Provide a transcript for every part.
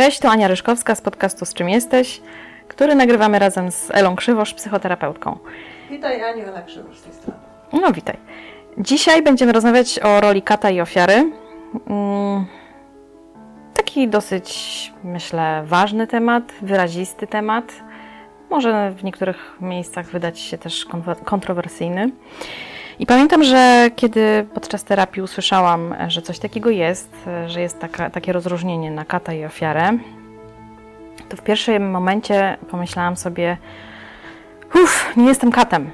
Cześć, to Ania Ryszkowska z podcastu Z czym jesteś, który nagrywamy razem z Elą Krzywosz, psychoterapeutką. Witaj Aniu, Ela Krzywosz z tej strony. No, witaj. Dzisiaj będziemy rozmawiać o roli kata i ofiary. Mm, taki dosyć, myślę, ważny temat, wyrazisty temat. Może w niektórych miejscach wydać się też kontrowersyjny. I pamiętam, że kiedy podczas terapii usłyszałam, że coś takiego jest, że jest taka, takie rozróżnienie na kata i ofiarę, to w pierwszym momencie pomyślałam sobie, uff, nie jestem katem.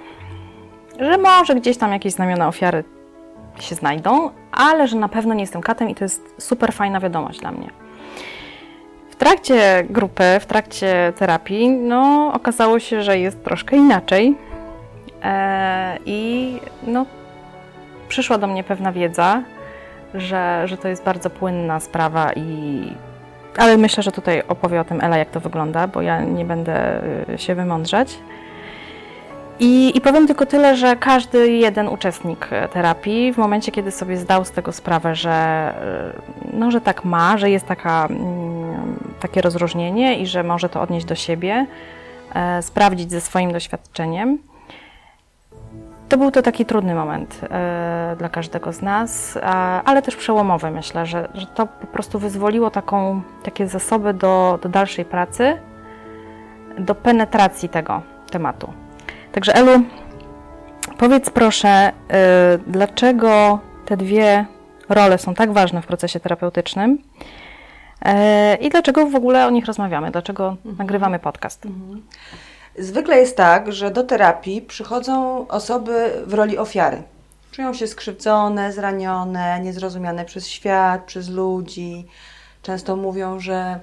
Że może gdzieś tam jakieś znamiona ofiary się znajdą, ale że na pewno nie jestem katem i to jest super fajna wiadomość dla mnie. W trakcie grupy, w trakcie terapii, no, okazało się, że jest troszkę inaczej. E, I no, przyszła do mnie pewna wiedza, że, że to jest bardzo płynna sprawa i ale myślę, że tutaj opowie o tym Ela, jak to wygląda, bo ja nie będę y, się wymądrzać. I, I, powiem tylko tyle, że każdy jeden uczestnik e, terapii, w momencie, kiedy sobie zdał z tego sprawę, że, y, no, że tak ma, że jest taka, mm, takie rozróżnienie i że może to odnieść do siebie, e, sprawdzić ze swoim doświadczeniem, to był to taki trudny moment e, dla każdego z nas, a, ale też przełomowy, myślę, że, że to po prostu wyzwoliło taką, takie zasoby do, do dalszej pracy, do penetracji tego tematu. Także Elu, powiedz proszę, e, dlaczego te dwie role są tak ważne w procesie terapeutycznym e, i dlaczego w ogóle o nich rozmawiamy, dlaczego mhm. nagrywamy podcast? Mhm. Zwykle jest tak, że do terapii przychodzą osoby w roli ofiary. Czują się skrzywdzone, zranione, niezrozumiane przez świat, przez ludzi. Często mówią, że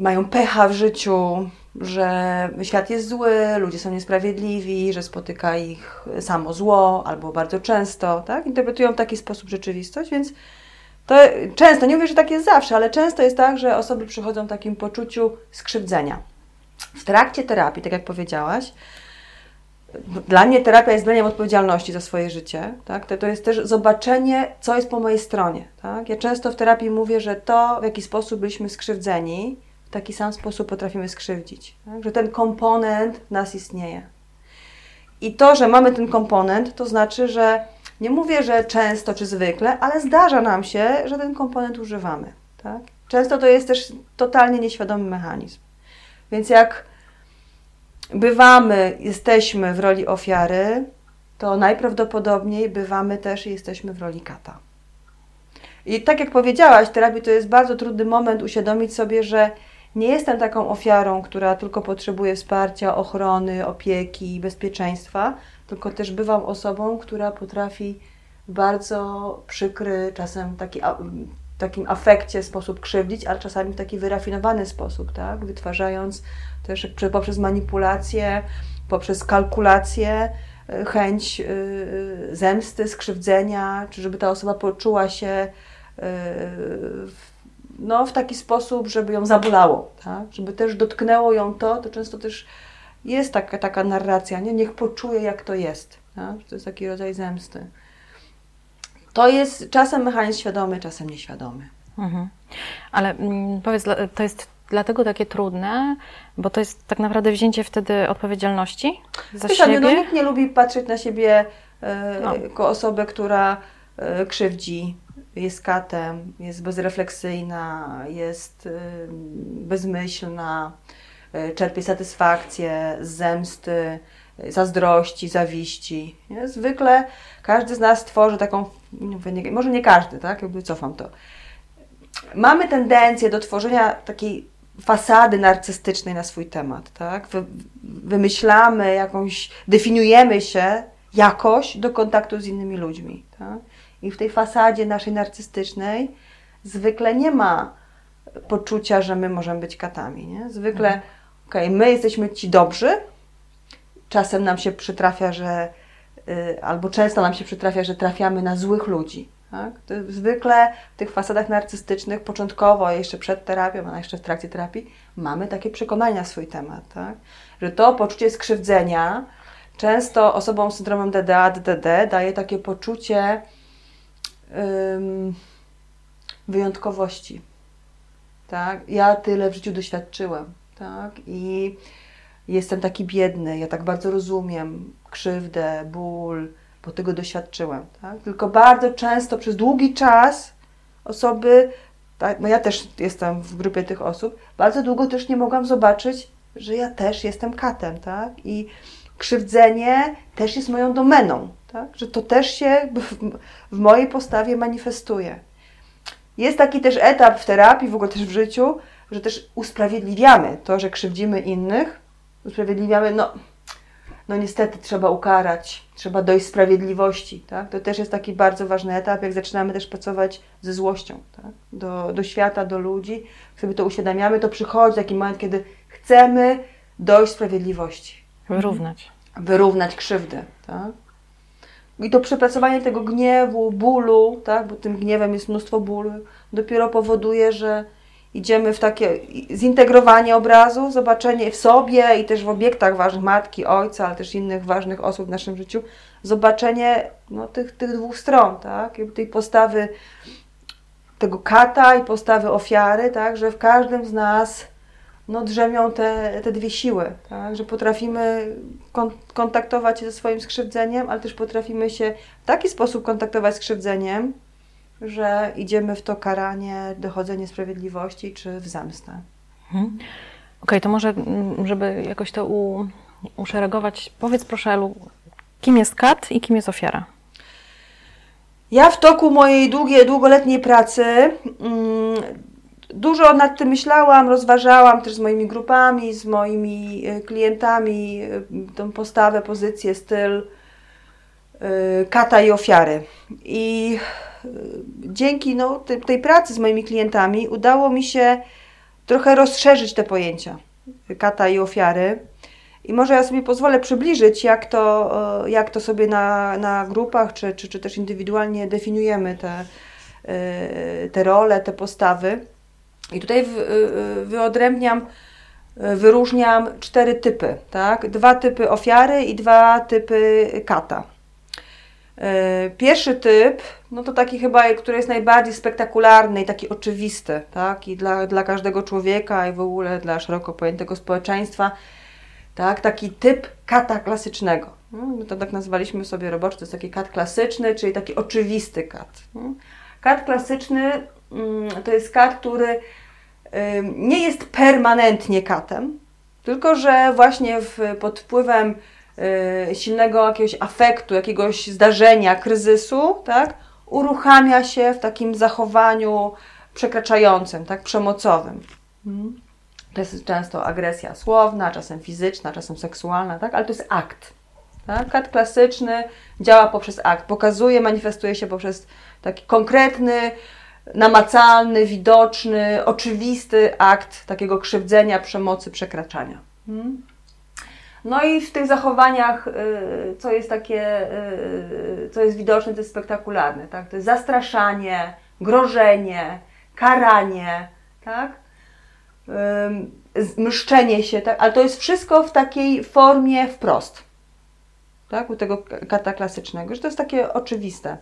mają pecha w życiu, że świat jest zły, ludzie są niesprawiedliwi, że spotyka ich samo zło albo bardzo często, tak? Interpretują w taki sposób rzeczywistość, więc to często, nie mówię, że tak jest zawsze, ale często jest tak, że osoby przychodzą w takim poczuciu skrzywdzenia. W trakcie terapii, tak jak powiedziałaś, dla mnie terapia jest braniem odpowiedzialności za swoje życie. Tak? To, to jest też zobaczenie, co jest po mojej stronie. Tak? Ja często w terapii mówię, że to, w jaki sposób byliśmy skrzywdzeni, w taki sam sposób potrafimy skrzywdzić. Tak? Że ten komponent w nas istnieje. I to, że mamy ten komponent, to znaczy, że nie mówię, że często czy zwykle, ale zdarza nam się, że ten komponent używamy. Tak? Często to jest też totalnie nieświadomy mechanizm. Więc jak bywamy, jesteśmy w roli ofiary, to najprawdopodobniej bywamy też i jesteśmy w roli kata. I tak jak powiedziałaś, terapii to jest bardzo trudny moment uświadomić sobie, że nie jestem taką ofiarą, która tylko potrzebuje wsparcia, ochrony, opieki, bezpieczeństwa, tylko też bywam osobą, która potrafi bardzo przykry, czasem taki takim afekcie sposób krzywdzić, ale czasami w taki wyrafinowany sposób, tak? wytwarzając też poprzez manipulację, poprzez kalkulację, y, chęć y, zemsty, skrzywdzenia, czy żeby ta osoba poczuła się y, no, w taki sposób, żeby ją zabolało, tak? żeby też dotknęło ją to, to często też jest taka, taka narracja, nie? niech poczuje jak to jest. Tak? To jest taki rodzaj zemsty. To jest czasem mechanizm świadomy, czasem nieświadomy. Mhm. Ale mm, powiedz, to jest dlatego takie trudne, bo to jest tak naprawdę wzięcie wtedy odpowiedzialności za Wiesz, siebie? No, nikt nie lubi patrzeć na siebie e, no. jako osobę, która e, krzywdzi, jest katem, jest bezrefleksyjna, jest e, bezmyślna, czerpie satysfakcję z zemsty, zazdrości, zawiści. Nie? Zwykle każdy z nas tworzy taką, nie, może nie każdy, tak? Jakby cofam to. Mamy tendencję do tworzenia takiej fasady narcystycznej na swój temat, tak? Wy, wymyślamy jakąś, definiujemy się jakoś do kontaktu z innymi ludźmi, tak? I w tej fasadzie naszej narcystycznej zwykle nie ma poczucia, że my możemy być katami, nie? Zwykle, mhm. okej, okay, my jesteśmy ci dobrzy, czasem nam się przytrafia, że albo często nam się przytrafia, że trafiamy na złych ludzi. Tak? zwykle w tych fasadach narcystycznych, początkowo, jeszcze przed terapią, a jeszcze w trakcie terapii, mamy takie przekonania na swój temat. Tak? Że to poczucie skrzywdzenia często osobom z syndromem DDA, DDD daje takie poczucie wyjątkowości. tak? Ja tyle w życiu doświadczyłem, tak? I jestem taki biedny, ja tak bardzo rozumiem krzywdę, ból, bo tego doświadczyłem, tak? Tylko bardzo często przez długi czas osoby, tak, no ja też jestem w grupie tych osób, bardzo długo też nie mogłam zobaczyć, że ja też jestem katem, tak? I krzywdzenie też jest moją domeną, tak? Że to też się w, w mojej postawie manifestuje. Jest taki też etap w terapii, w ogóle też w życiu, że też usprawiedliwiamy to, że krzywdzimy innych, usprawiedliwiamy, no, no niestety trzeba ukarać, trzeba dojść sprawiedliwości. Tak? To też jest taki bardzo ważny etap, jak zaczynamy też pracować ze złością tak? do, do świata, do ludzi. Jak sobie to uświadamiamy, to przychodzi taki moment, kiedy chcemy dojść sprawiedliwości. Wyrównać. Wyrównać krzywdę. Tak? I to przepracowanie tego gniewu, bólu, tak? bo tym gniewem jest mnóstwo bólu, dopiero powoduje, że idziemy w takie zintegrowanie obrazu, zobaczenie w sobie i też w obiektach ważnych matki, ojca, ale też innych ważnych osób w naszym życiu, zobaczenie no, tych, tych dwóch stron, tak? tej postawy tego kata i postawy ofiary, tak? że w każdym z nas no, drzemią te, te dwie siły, tak? że potrafimy kon kontaktować się ze swoim skrzywdzeniem, ale też potrafimy się w taki sposób kontaktować z skrzywdzeniem, że idziemy w to karanie, dochodzenie sprawiedliwości czy w zemstę. Mhm. Okej, okay, to może, mm, żeby jakoś to u, uszeregować, powiedz proszę, Elu, kim jest kat i kim jest ofiara? Ja w toku mojej długiej, długoletniej pracy mm, dużo nad tym myślałam, rozważałam też z moimi grupami, z moimi e, klientami e, tą postawę, pozycję, styl e, kata i ofiary. I dzięki no, tej, tej pracy z moimi klientami udało mi się trochę rozszerzyć te pojęcia kata i ofiary. I może ja sobie pozwolę przybliżyć, jak to, jak to sobie na, na grupach, czy, czy, czy też indywidualnie definiujemy te, te role, te postawy. I tutaj wyodrębniam, wyróżniam cztery typy, tak? Dwa typy ofiary i dwa typy kata. E, pierwszy typ, no to taki chyba, który jest najbardziej spektakularny i taki oczywisty, tak? I dla, dla każdego człowieka i w ogóle dla szeroko pojętego społeczeństwa, tak? Taki typ kata klasycznego. No, my to tak nazwaliśmy sobie roboczo, to jest taki kat klasyczny, czyli taki oczywisty kat. No. Kat klasyczny mm, to jest kat, który nie jest permanentnie katem, tylko że właśnie w, pod wpływem silnego jakiegoś afektu, jakiegoś zdarzenia, kryzysu, tak, uruchamia się w takim zachowaniu przekraczającym, tak, przemocowym. Mhm. To jest często agresja słowna, czasem fizyczna, czasem seksualna, tak, ale to jest akt. Tak? Kat klasyczny działa poprzez akt, pokazuje, manifestuje się poprzez taki konkretny, namacalny, widoczny, oczywisty akt takiego krzywdzenia, przemocy, przekraczania. Hmm? No i w tych zachowaniach, y, co jest takie, y, co jest widoczne, to jest spektakularne, tak? To jest zastraszanie, grożenie, karanie, tak? Mszczenie się, tak? Ale to jest wszystko w takiej formie wprost, tak? U tego kata klasycznego, że to jest takie oczywiste.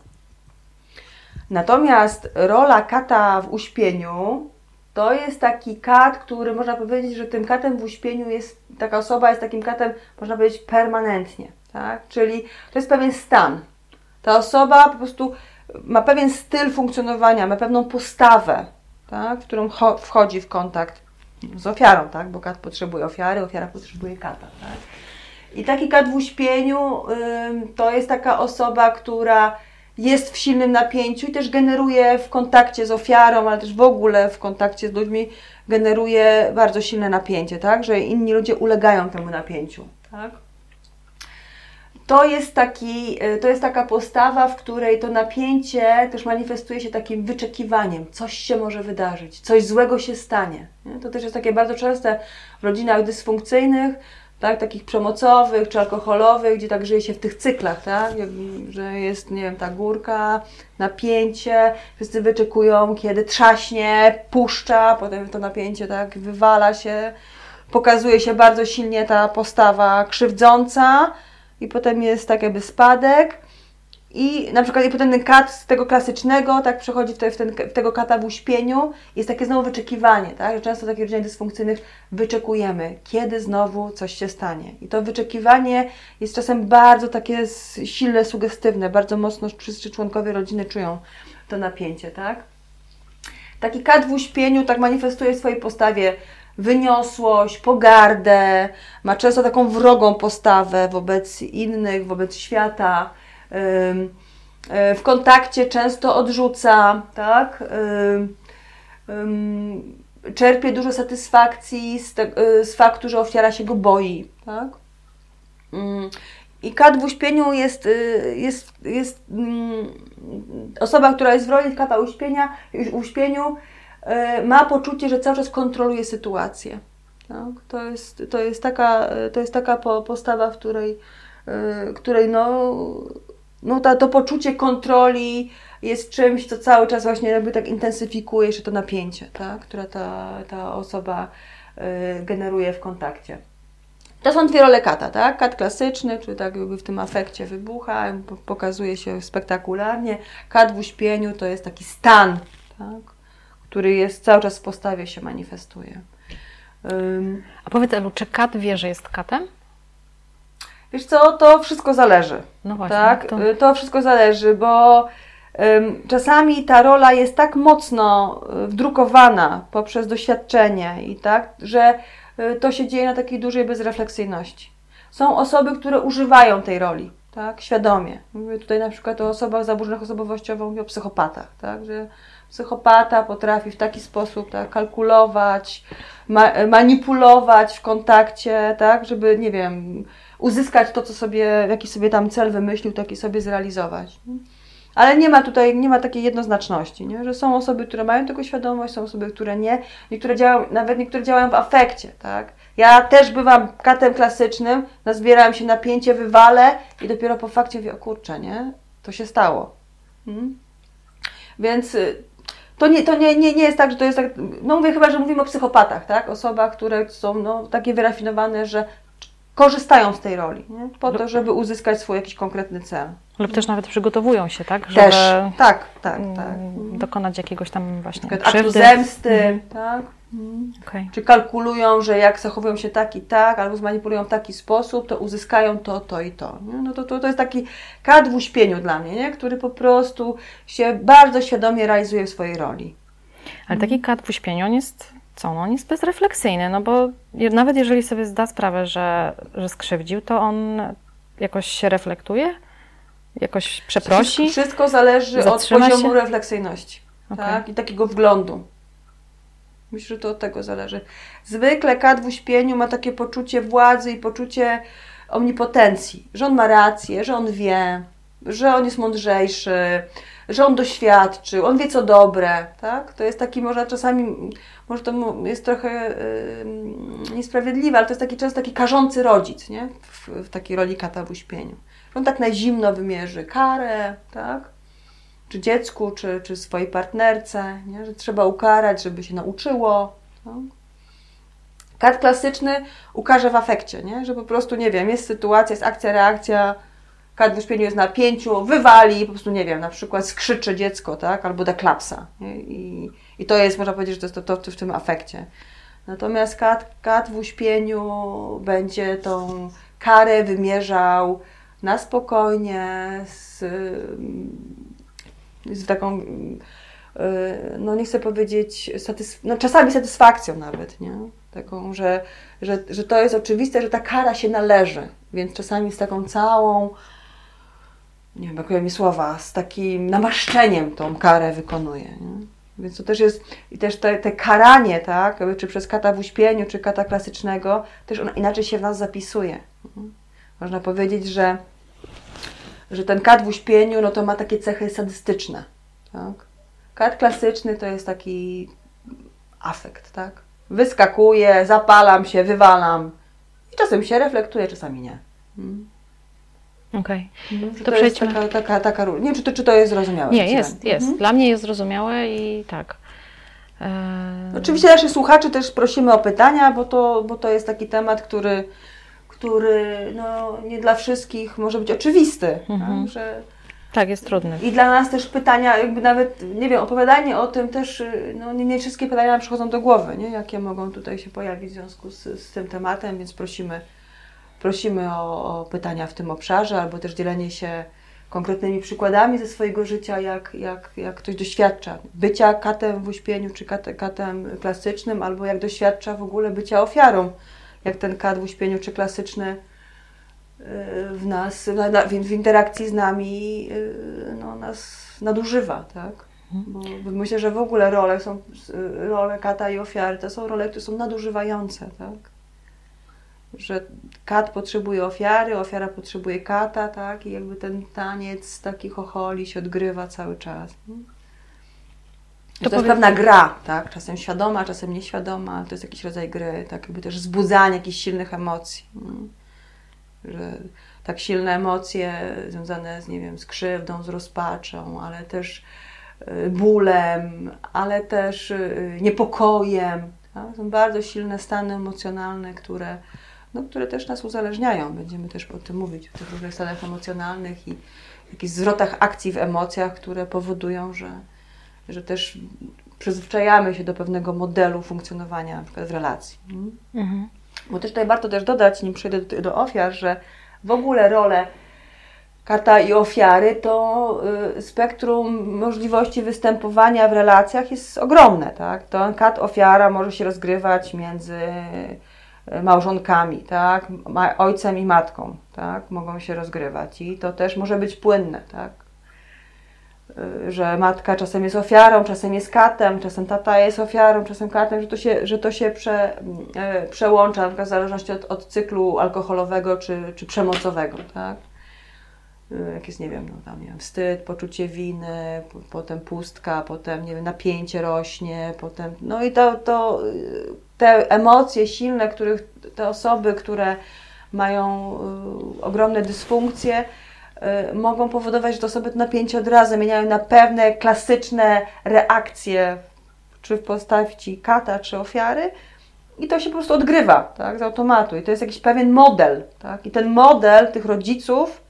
Natomiast rola kata w uśpieniu to jest taki kat, który można powiedzieć, że tym katem w uśpieniu jest, taka osoba jest takim katem, można powiedzieć, permanentnie. Tak? Czyli to jest pewien stan. Ta osoba po prostu ma pewien styl funkcjonowania, ma pewną postawę, tak? w którą wchodzi w kontakt z ofiarą, tak? bo kat potrzebuje ofiary, ofiara potrzebuje kata. Tak? I taki kat w uśpieniu to jest taka osoba, która jest w silnym napięciu i też generuje w kontakcie z ofiarą, ale też w ogóle w kontakcie z ludźmi generuje bardzo silne napięcie, tak? Że inni ludzie ulegają temu napięciu, tak? To jest, taki, e, to jest taka postawa, w której to napięcie też manifestuje się takim wyczekiwaniem. Coś się może wydarzyć, coś złego się stanie. Nie? To też jest takie bardzo częste w rodzinach dysfunkcyjnych, tak, takich przemocowych czy alkoholowych, gdzie tak żyje się w tych cyklach, tak, że jest, nie wiem, ta górka, napięcie, wszyscy wyczekują, kiedy trzaśnie, puszcza, potem to napięcie tak wywala się, pokazuje się bardzo silnie ta postawa krzywdząca i potem jest tak jakby spadek I na przykład i potem ten kat z tego klasycznego, tak przechodzi w, w, ten, w tego kata w uśpieniu, jest takie znowu wyczekiwanie, tak? Że często takich rodzinach dysfunkcyjnych wyczekujemy, kiedy znowu coś się stanie. I to wyczekiwanie jest czasem bardzo takie silne, sugestywne, bardzo mocno wszyscy członkowie rodziny czują to napięcie, tak? Taki kat w uśpieniu tak manifestuje w swojej postawie wyniosłość, pogardę, ma często taką wrogą postawę wobec innych, wobec świata. E, w kontakcie często odrzuca, tak? Czerpie dużo satysfakcji z, te, e, z faktu, że ofiara się go boi, tak? I kat w uśpieniu jest, e, jest, jest osoba, która jest w roli kata uśpienia, uśpieniu, ma poczucie, że cały czas kontroluje sytuację. Tak? To, jest, to, jest taka, to jest taka postawa, w której, której no, no ta, to poczucie kontroli jest czymś, co cały czas właśnie jakby tak intensyfikuje jeszcze to napięcie, tak? które ta, ta osoba y, generuje w kontakcie. To są dwie role kata, tak? Kat klasyczny, czyli tak jakby w tym afekcie wybucha, pokazuje się spektakularnie. Kat w uśpieniu to jest taki stan, tak? który jest cały czas w postawie się manifestuje. A powiedz Elu, czy kat wie, że jest katem? Wiesz co, to wszystko zależy. No właśnie. Tak? To... to wszystko zależy, bo um, czasami ta rola jest tak mocno y, wdrukowana poprzez doświadczenie i tak, że y, to się dzieje na takiej dużej bezrefleksyjności. Są osoby, które używają tej roli, tak, świadomie. Mówię tutaj na przykład o osobach zaburzonych osobowościowo, mówię o psychopatach, tak, że psychopata potrafi w taki sposób tak, kalkulować, ma manipulować w kontakcie, tak, żeby, nie wiem, uzyskać to, co sobie, jaki sobie tam cel wymyślił, taki sobie zrealizować. Ale nie ma tutaj, nie ma takiej jednoznaczności, nie? że są osoby, które mają tego świadomość, są osoby, które nie. Niektóre działają, nawet niektóre działają w afekcie, tak? Ja też bywam katem klasycznym, nazbierałem się napięcie, wywalę i dopiero po fakcie mówię, o kurczę, nie? To się stało. Hmm? Więc y, to, nie, to nie, nie, nie jest tak, że to jest tak, no mówię chyba, że mówimy o psychopatach, tak? Osobach, które są no, takie wyrafinowane, że korzystają z tej roli, nie? po to, żeby uzyskać swój jakiś konkretny cel. Lub też nawet przygotowują się, tak? Żeby też, tak, tak, tak. Mm, dokonać jakiegoś tam właśnie aktu zemsty, mhm. tak? Mhm. Okay. Czy kalkulują, że jak zachowują się tak i tak, albo zmanipulują w taki sposób, to uzyskają to, to i to. Nie? No to, to, to jest taki kad w uśpieniu dla mnie, nie? który po prostu się bardzo świadomie realizuje w swojej roli. Ale taki kad w uśpieniu, on jest co? No on jest bezrefleksyjny, no bo nawet jeżeli sobie zda sprawę, że, że skrzywdził, to on jakoś się reflektuje? Jakoś przeprosi? Wszystko zależy od poziomu się? refleksyjności okay. tak? i takiego wglądu. Myślę, że to od tego zależy. Zwykle kat w uśpieniu ma takie poczucie władzy i poczucie omnipotencji, że on ma rację, że on wie, że on jest mądrzejszy, że on doświadczył, on wie co dobre, tak? To jest taki może czasami, może to jest trochę yy, niesprawiedliwe, ale to jest taki często taki karzący rodzic, nie? W, w takiej roli kata w uśpieniu. On tak na zimno wymierzy karę, tak? Czy dziecku, czy, czy swojej partnerce, nie? Że trzeba ukarać, żeby się nauczyło, tak? Kat klasyczny ukaże w afekcie, nie? że po prostu, nie wiem, jest sytuacja, jest akcja, reakcja, kat w uśpieniu jest na pięciu, wywali, po prostu, nie wiem, na przykład skrzyczy dziecko, tak, albo da klapsa. I, I to jest, można powiedzieć, że to jest to, to w tym afekcie. Natomiast kat, kat w uśpieniu będzie tą karę wymierzał na spokojnie, z, z taką, no nie chcę powiedzieć, satysf- no czasami satysfakcją nawet, nie? Taką, że, że, że to jest oczywiste, że ta kara się należy, więc czasami z taką całą nie wiem, brakuje mi słowa, z takim namaszczeniem tą karę wykonuje. Nie? Więc to też jest, i też te, te karanie, tak, czy przez kata w uśpieniu, czy kata klasycznego, też ona inaczej się w nas zapisuje. Można powiedzieć, że, że ten kat w uśpieniu, no to ma takie cechy sadystyczne, tak. Kat klasyczny to jest taki afekt, tak. Wyskakuje, zapalam się, wywalam i czasem się reflektuje, czasami nie. Hmm. Okej. Okay. Mhm, to, to jest taka, taka, taka Nie wiem, czy to, czy to jest zrozumiałe. Nie, jest, jest. Mhm. Dla mnie jest zrozumiałe i tak. Eee... Oczywiście naszych słuchaczy też prosimy o pytania, bo to, bo to jest taki temat, który, który no, nie dla wszystkich może być oczywisty. Tak? Mhm. Że, Tak, jest trudny. I dla nas też pytania, jakby nawet, nie wiem, opowiadanie o tym też, no nie, nie wszystkie pytania nam przychodzą do głowy, nie? Jakie mogą tutaj się pojawić w związku z, z tym tematem, więc prosimy, prosimy o, o pytania w tym obszarze, albo też dzielenie się konkretnymi przykładami ze swojego życia, jak, jak, jak ktoś doświadcza bycia katem w uśpieniu, czy kat, katem klasycznym, albo jak doświadcza w ogóle bycia ofiarą, jak ten kat w uśpieniu, czy klasyczny y, w nas, w, w interakcji z nami y, no, nas nadużywa, tak? Mhm. Bo myślę, że w ogóle role są, role kata i ofiary to są role, które są nadużywające, tak? Że kat potrzebuje ofiary, ofiara potrzebuje kata, tak? I jakby ten taniec taki chocholi się odgrywa cały czas. To, to jest pewna gra, tak? Czasem świadoma, czasem nieświadoma. To jest jakiś rodzaj gry, tak jakby też wzbudzanie jakichś silnych emocji. Że tak silne emocje związane z, nie wiem, z krzywdą, z rozpaczą, ale też y, bólem, ale też y, niepokojem. Tak? Są bardzo silne stany emocjonalne, które no, które też nas uzależniają. Będziemy też o tym mówić, o tych różnych stanach emocjonalnych i jakichś zwrotach akcji w emocjach, które powodują, że, że też przyzwyczajamy się do pewnego modelu funkcjonowania na przykład w relacji. Mhm. Bo też tutaj warto też dodać, nim przejdę do, do ofiar, że w ogóle role kata i ofiary, to y, spektrum możliwości występowania w relacjach jest ogromne. Tak? To kat ofiara może się rozgrywać między małżonkami, tak? ojcem i matką, tak? mogą się rozgrywać i to też może być płynne, tak? Y, że matka czasem jest ofiarą, czasem jest katem, czasem tata jest ofiarą, czasem katem, że to się, że to się prze, e, przełącza w zależności od, od cyklu alkoholowego czy, czy przemocowego, tak? Jak jest, nie wiem, no tam, nie wiem, wstyd, poczucie winy, potem pustka, potem, nie wiem, napięcie rośnie, potem, no i to, to te emocje silne, których te osoby, które mają y, ogromne dysfunkcje, y, mogą powodować, że te osoby to napięcie od razu zmieniają na pewne klasyczne reakcje, czy w postaci kata, czy ofiary, i to się po prostu odgrywa tak, z automatu. I to jest jakiś pewien model. Tak? I ten model tych rodziców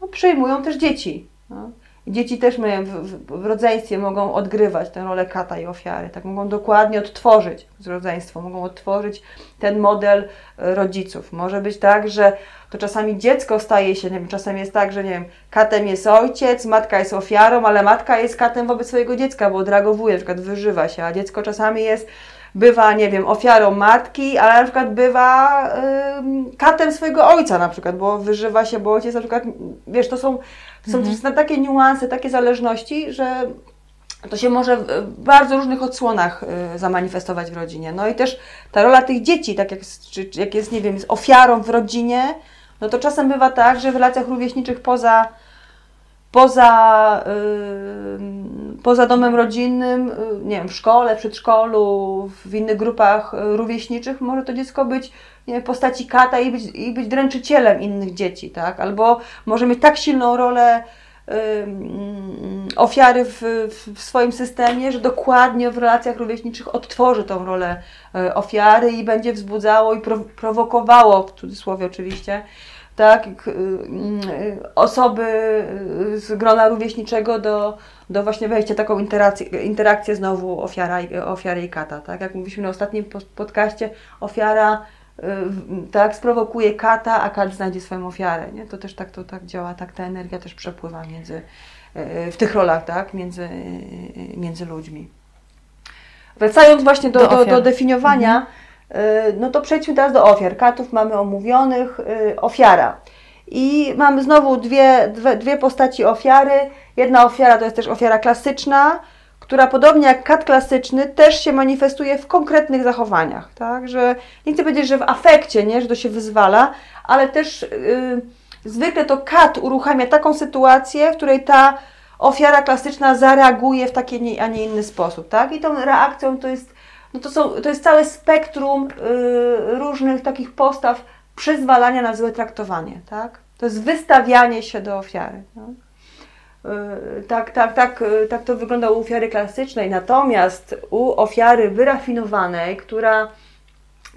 no, przejmują też dzieci. No. Dzieci też my w, w, w, rodzeństwie mogą odgrywać tę rolę kata i ofiary, tak mogą dokładnie odtworzyć rodzeństwo, mogą odtworzyć ten model e, rodziców. Może być tak, że to czasami dziecko staje się, nie wiem, czasem jest tak, że nie wiem, katem jest ojciec, matka jest ofiarą, ale matka jest katem wobec swojego dziecka, bo odreagowuje, na przykład wyżywa się, a dziecko czasami jest bywa, nie wiem, ofiarą matki, ale na przykład bywa yy, katem swojego ojca na przykład, bo wyżywa się, bo ojciec na przykład, wiesz, to są są mhm. takie niuanse, takie zależności, że to się może w bardzo różnych odsłonach y, zamanifestować w rodzinie. No i też ta rola tych dzieci, tak jak, czy, jak jest, nie wiem, jest ofiarą w rodzinie, no to czasem bywa tak, że w relacjach rówieśniczych poza, poza, yy, poza domem rodzinnym, yy, nie wiem, w szkole, przedszkolu, w innych grupach y, rówieśniczych może to dziecko być postaci kata i być, i być dręczycielem innych dzieci, tak? Albo może mieć tak silną rolę y, ofiary w, w, swoim systemie, że dokładnie w relacjach rówieśniczych odtworzy tą rolę y, ofiary i będzie wzbudzało i pro, prowokowało, w cudzysłowie oczywiście, tak, y, osoby z grona rówieśniczego do, do właśnie wejścia taką interakcję, interakcję znowu ofiara, ofiary i kata. Tak? Jak mówiliśmy na ostatnim podcaście, ofiara Y, tak, sprowokuje kata, a kat znajdzie swoją ofiarę. Nie? To też tak, to tak działa, tak ta energia też przepływa między, y, w tych rolach, tak, między, y, między ludźmi. Wracając właśnie do, do, do, do definiowania, mhm. no to przejdźmy teraz do ofiar. Katów mamy omówionych, ofiara. I mamy znowu dwie, dwie, dwie postaci ofiary. Jedna ofiara to jest też ofiara klasyczna, która podobnie jak kat klasyczny też się manifestuje w konkretnych zachowaniach, tak? Że nie chcę powiedzieć, że w afekcie, nie? że to się wyzwala, ale też yy, zwykle to kat uruchamia taką sytuację, w której ta ofiara klasyczna zareaguje w taki, a nie inny sposób, tak? I tą reakcją to jest, no to, są, to jest całe spektrum yy, różnych takich postaw przyzwalania na złe traktowanie, tak? To jest wystawianie się do ofiary. Tak? Y, tak, tak, tak, y, tak to wygląda u ofiary klasycznej. Natomiast u ofiary wyrafinowanej, która,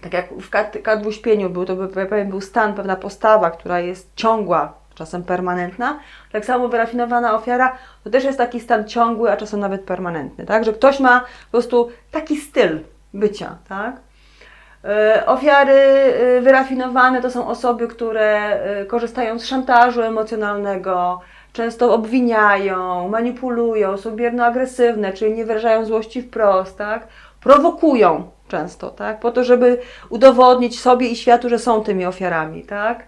tak jak w kadłuśpieniu był, to pewien był stan, pewna postawa, która jest ciągła, czasem permanentna. Tak samo wyrafinowana ofiara to też jest taki stan ciągły, a czasem nawet permanentny, tak? Że ktoś ma po prostu taki styl bycia, tak? E, ofiary wyrafinowane to są osoby, które korzystają z szantażu emocjonalnego, często obwiniają, manipulują, są bierno-agresywne, czyli nie wyrażają złości wprost, tak? Prowokują często, tak? Po to, żeby udowodnić sobie i światu, że są tymi ofiarami, tak?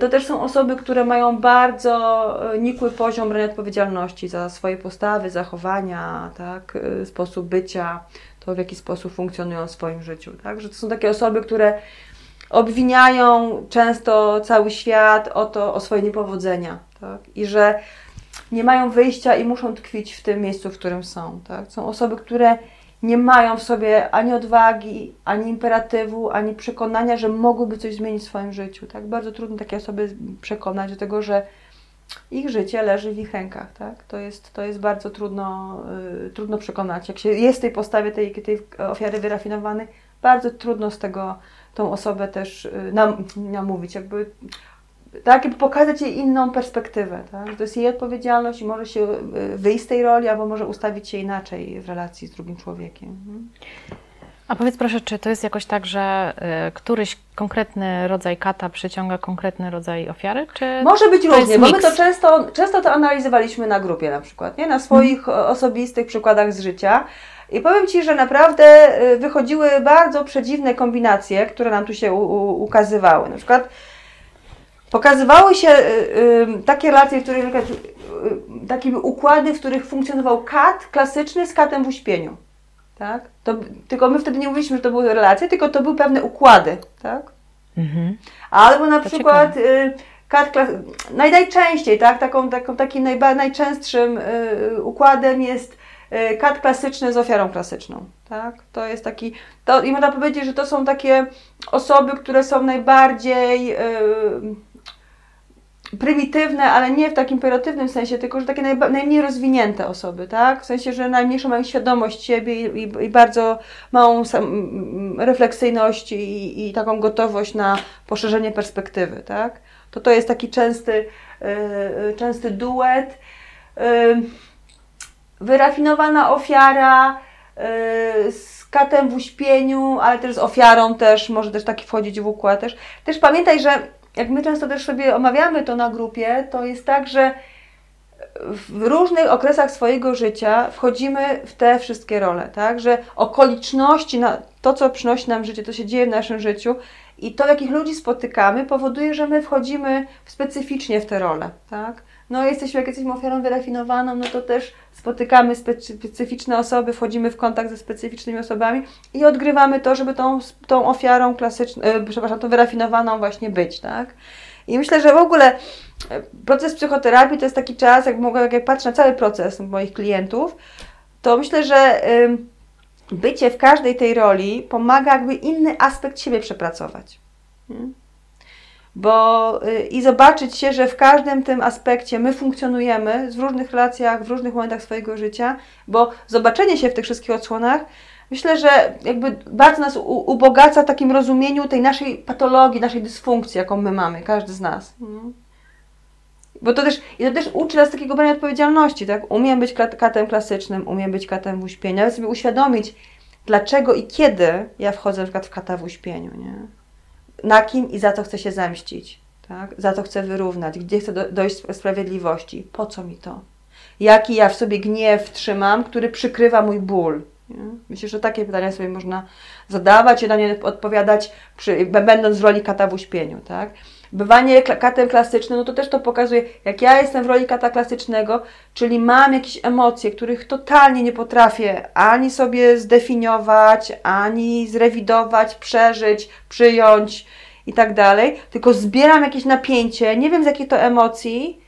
To też są osoby, które mają bardzo nikły poziom brania odpowiedzialności za swoje postawy, zachowania, tak? sposób bycia, to w jaki sposób funkcjonują w swoim życiu. Tak? Że to są takie osoby, które obwiniają często cały świat o to, o swoje niepowodzenia. Tak? I że nie mają wyjścia i muszą tkwić w tym miejscu, w którym są. Tak? Są osoby, które nie mają w sobie ani odwagi, ani imperatywu, ani przekonania, że mogłyby coś zmienić w swoim życiu. Tak? Bardzo trudno takie osoby przekonać do tego, że ich życie leży w ich rękach, tak? To jest, to jest bardzo trudno, y, trudno przekonać. Jak się jest w tej postawie tej, tej ofiary wyrafinowanej, bardzo trudno z tego tą osobę też y, nam, namówić, jakby tak, jakby pokazać jej inną perspektywę, tak? To jest jej odpowiedzialność i może się y, wyjść z tej roli, albo może ustawić się inaczej w relacji z drugim człowiekiem. Mhm. A powiedz proszę, czy to jest jakoś tak, że y, któryś konkretny rodzaj kata przyciąga konkretny rodzaj ofiary? Czy Może być różnie, bo my to często, często to analizowaliśmy na grupie na przykład, nie? na swoich hmm. osobistych przykładach z życia. I powiem Ci, że naprawdę y, wychodziły bardzo przedziwne kombinacje, które nam tu się ukazywały. Na przykład pokazywały się y, y, takie relacje, w których y, takie układy, w których funkcjonował kat klasyczny z katem w uśpieniu tak? To, tylko my wtedy nie mówiliśmy, że to były relacje, tylko to były pewne układy, tak? Mhm. Albo na to przykład kat naj, najczęściej, tak? Taką, taką, takim najba, najczęstszym y, układem jest kat klasyczny z ofiarą klasyczną, tak? To jest taki, to, i można powiedzieć, że to są takie osoby, które są najbardziej y, prymitywne, ale nie w takim pejoratywnym sensie, tylko że takie najba, najmniej rozwinięte osoby, tak? W sensie, że najmniejszą mają świadomość siebie i, i, i bardzo małą sam, refleksyjność i, i, taką gotowość na poszerzenie perspektywy, tak? To to jest taki częsty, yy, częsty duet. Yy, wyrafinowana ofiara yy, z katem w uśpieniu, ale też z ofiarą też, może też taki wchodzić w układ też. Też pamiętaj, że jak my często też sobie omawiamy to na grupie, to jest tak, że w różnych okresach swojego życia wchodzimy w te wszystkie role, tak? Że okoliczności, to, co przynosi nam życie, to się dzieje w naszym życiu i to, jakich ludzi spotykamy, powoduje, że my wchodzimy specyficznie w te role, tak? No, jesteśmy, jak jesteśmy ofiarą wyrafinowaną, no to też spotykamy specyficzne osoby, wchodzimy w kontakt ze specyficznymi osobami i odgrywamy to, żeby tą, tą ofiarą klasyczną, e, przepraszam, tą wyrafinowaną właśnie być, tak? I myślę, że w ogóle e, proces psychoterapii to jest taki czas, jak, mogę, jak patrzę na cały proces moich klientów, to myślę, że bycie w każdej tej roli pomaga jakby inny aspekt siebie przepracować. Hmm? bo y, i zobaczyć się, że w każdym tym aspekcie my funkcjonujemy w różnych relacjach, w różnych momentach swojego życia, bo zobaczenie się w tych wszystkich odsłonach myślę, że jakby bardzo nas ubogaca w takim rozumieniu tej naszej patologii, naszej dysfunkcji, jaką my mamy, każdy z nas. Mhm. Bo to też, i to też uczy nas takiego brania odpowiedzialności, tak? Umiem być katem klasycznym, umiem być katem w uśpieniu, ale sobie uświadomić, dlaczego i kiedy ja wchodzę na przykład w kata w uśpieniu, nie? na kim i za co chcę się zemścić, tak? za co chcę wyrównać, gdzie chcę do, dojść sprawiedliwości, po co mi to? Jaki ja w sobie gniew trzymam, który przykrywa mój ból? Nie? Myślę, że takie pytania sobie można zadawać i na nie odpowiadać, przy, będąc w roli kata w uśpieniu. Tak? Bywanie katem klasycznym, no to też to pokazuje, jak ja jestem w roli kata klasycznego, czyli mam jakieś emocje, których totalnie nie potrafię ani sobie zdefiniować, ani zrewidować, przeżyć, przyjąć i tak dalej, tylko zbieram jakieś napięcie, nie wiem z jakiej to emocji,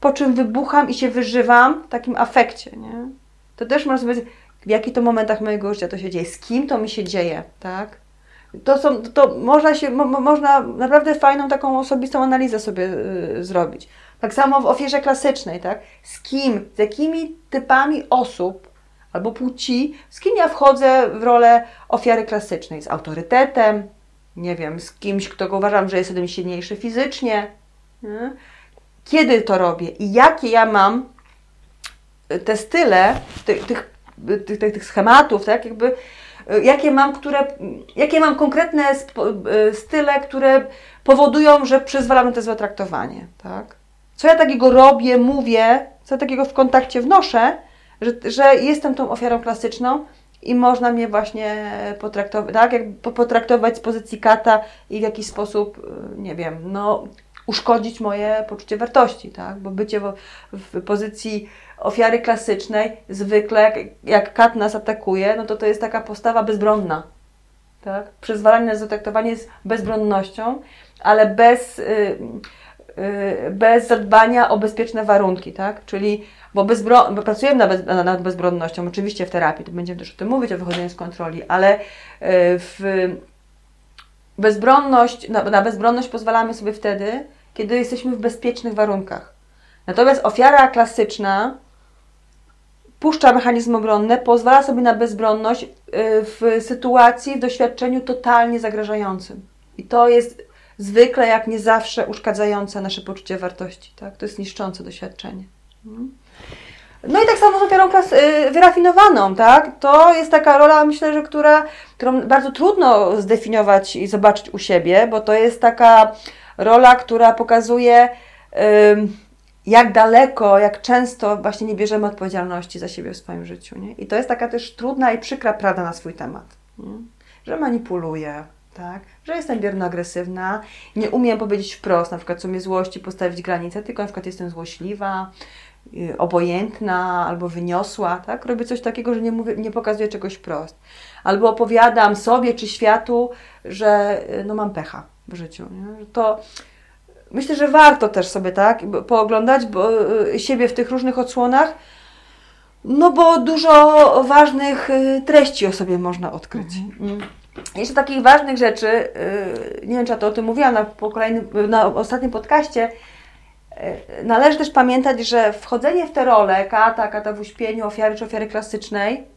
po czym wybucham i się wyżywam w takim afekcie, nie? To też można sobie w jakich to momentach mojego życia to się dzieje, z kim to mi się dzieje, tak? To, są, to można, się, mo, można naprawdę fajną taką osobistą analizę sobie y, zrobić. Tak samo w ofierze klasycznej, tak? Z kim, z jakimi typami osób albo płci, z kim ja wchodzę w rolę ofiary klasycznej? Z autorytetem, nie wiem, z kimś, kto uważam, że jest ode mnie silniejszy fizycznie. Nie? kiedy to robię i jakie ja mam te style tych, tych, tych, tych schematów, tak, jakby jakie mam, które, jakie mam konkretne style, które powodują, że przyzwalam na to złe traktowanie, tak? Co ja takiego robię, mówię, co ja takiego w kontakcie wnoszę, że, że jestem tą ofiarą klasyczną i można mnie właśnie potraktować, tak, jak potraktować z pozycji kata i w jakiś sposób, y, nie wiem, no, uszkodzić moje poczucie wartości, tak, bo bycie w, w pozycji ofiary klasycznej, zwykle jak, jak kat nas atakuje, no to to jest taka postawa bezbronna, tak, przyzwalanie na zatraktowanie jest bezbronnością, ale bez... Yy, bez zadbania o bezpieczne warunki, tak? Czyli, bo, bezbro, bo pracujemy nad, bez, nad bezbronnością, oczywiście w terapii, to będziemy też o tym mówić, o wychodzeniu z kontroli, ale y, w bezbronność, na, na bezbronność pozwalamy sobie wtedy, kiedy jesteśmy w bezpiecznych warunkach. Natomiast ofiara klasyczna puszcza mechanizm obronny, pozwala sobie na bezbronność y, w sytuacji, w doświadczeniu totalnie zagrażającym. I to jest zwykle, jak nie zawsze, uszkadzające nasze poczucie wartości. Tak? To jest niszczące doświadczenie. Mhm. No i tak samo z ofiarą klas y, wyrafinowaną, tak? To jest taka rola, myślę, że która, którą bardzo trudno zdefiniować i zobaczyć u siebie, bo to jest taka rola, która pokazuje, jak daleko, jak często właśnie nie bierzemy odpowiedzialności za siebie w swoim życiu. Nie? I to jest taka też trudna i przykra prawda na swój temat. Nie? Że manipuluję, tak? że jestem bierno-agresywna, nie umiem powiedzieć wprost, na przykład co mnie złości, postawić granicę, tylko na przykład jestem złośliwa, y, obojętna albo wyniosła, tak? Robię coś takiego, że nie, mówię, nie pokazuję czegoś wprost. Albo opowiadam sobie czy światu, że y, no, mam pecha w życiu. Nie? To myślę, że warto też sobie tak pooglądać bo, y, siebie w tych różnych odsłonach, no bo dużo ważnych treści o sobie można odkryć. Mhm. Mm. Jeszcze takich ważnych rzeczy, yy, nie wiem czy ja to o tym mówiłam na, po kolejnym, na ostatnim podcaście, należy też pamiętać, że wchodzenie w tę rolę kata, kata w uśpieniu, ofiary czy ofiary klasycznej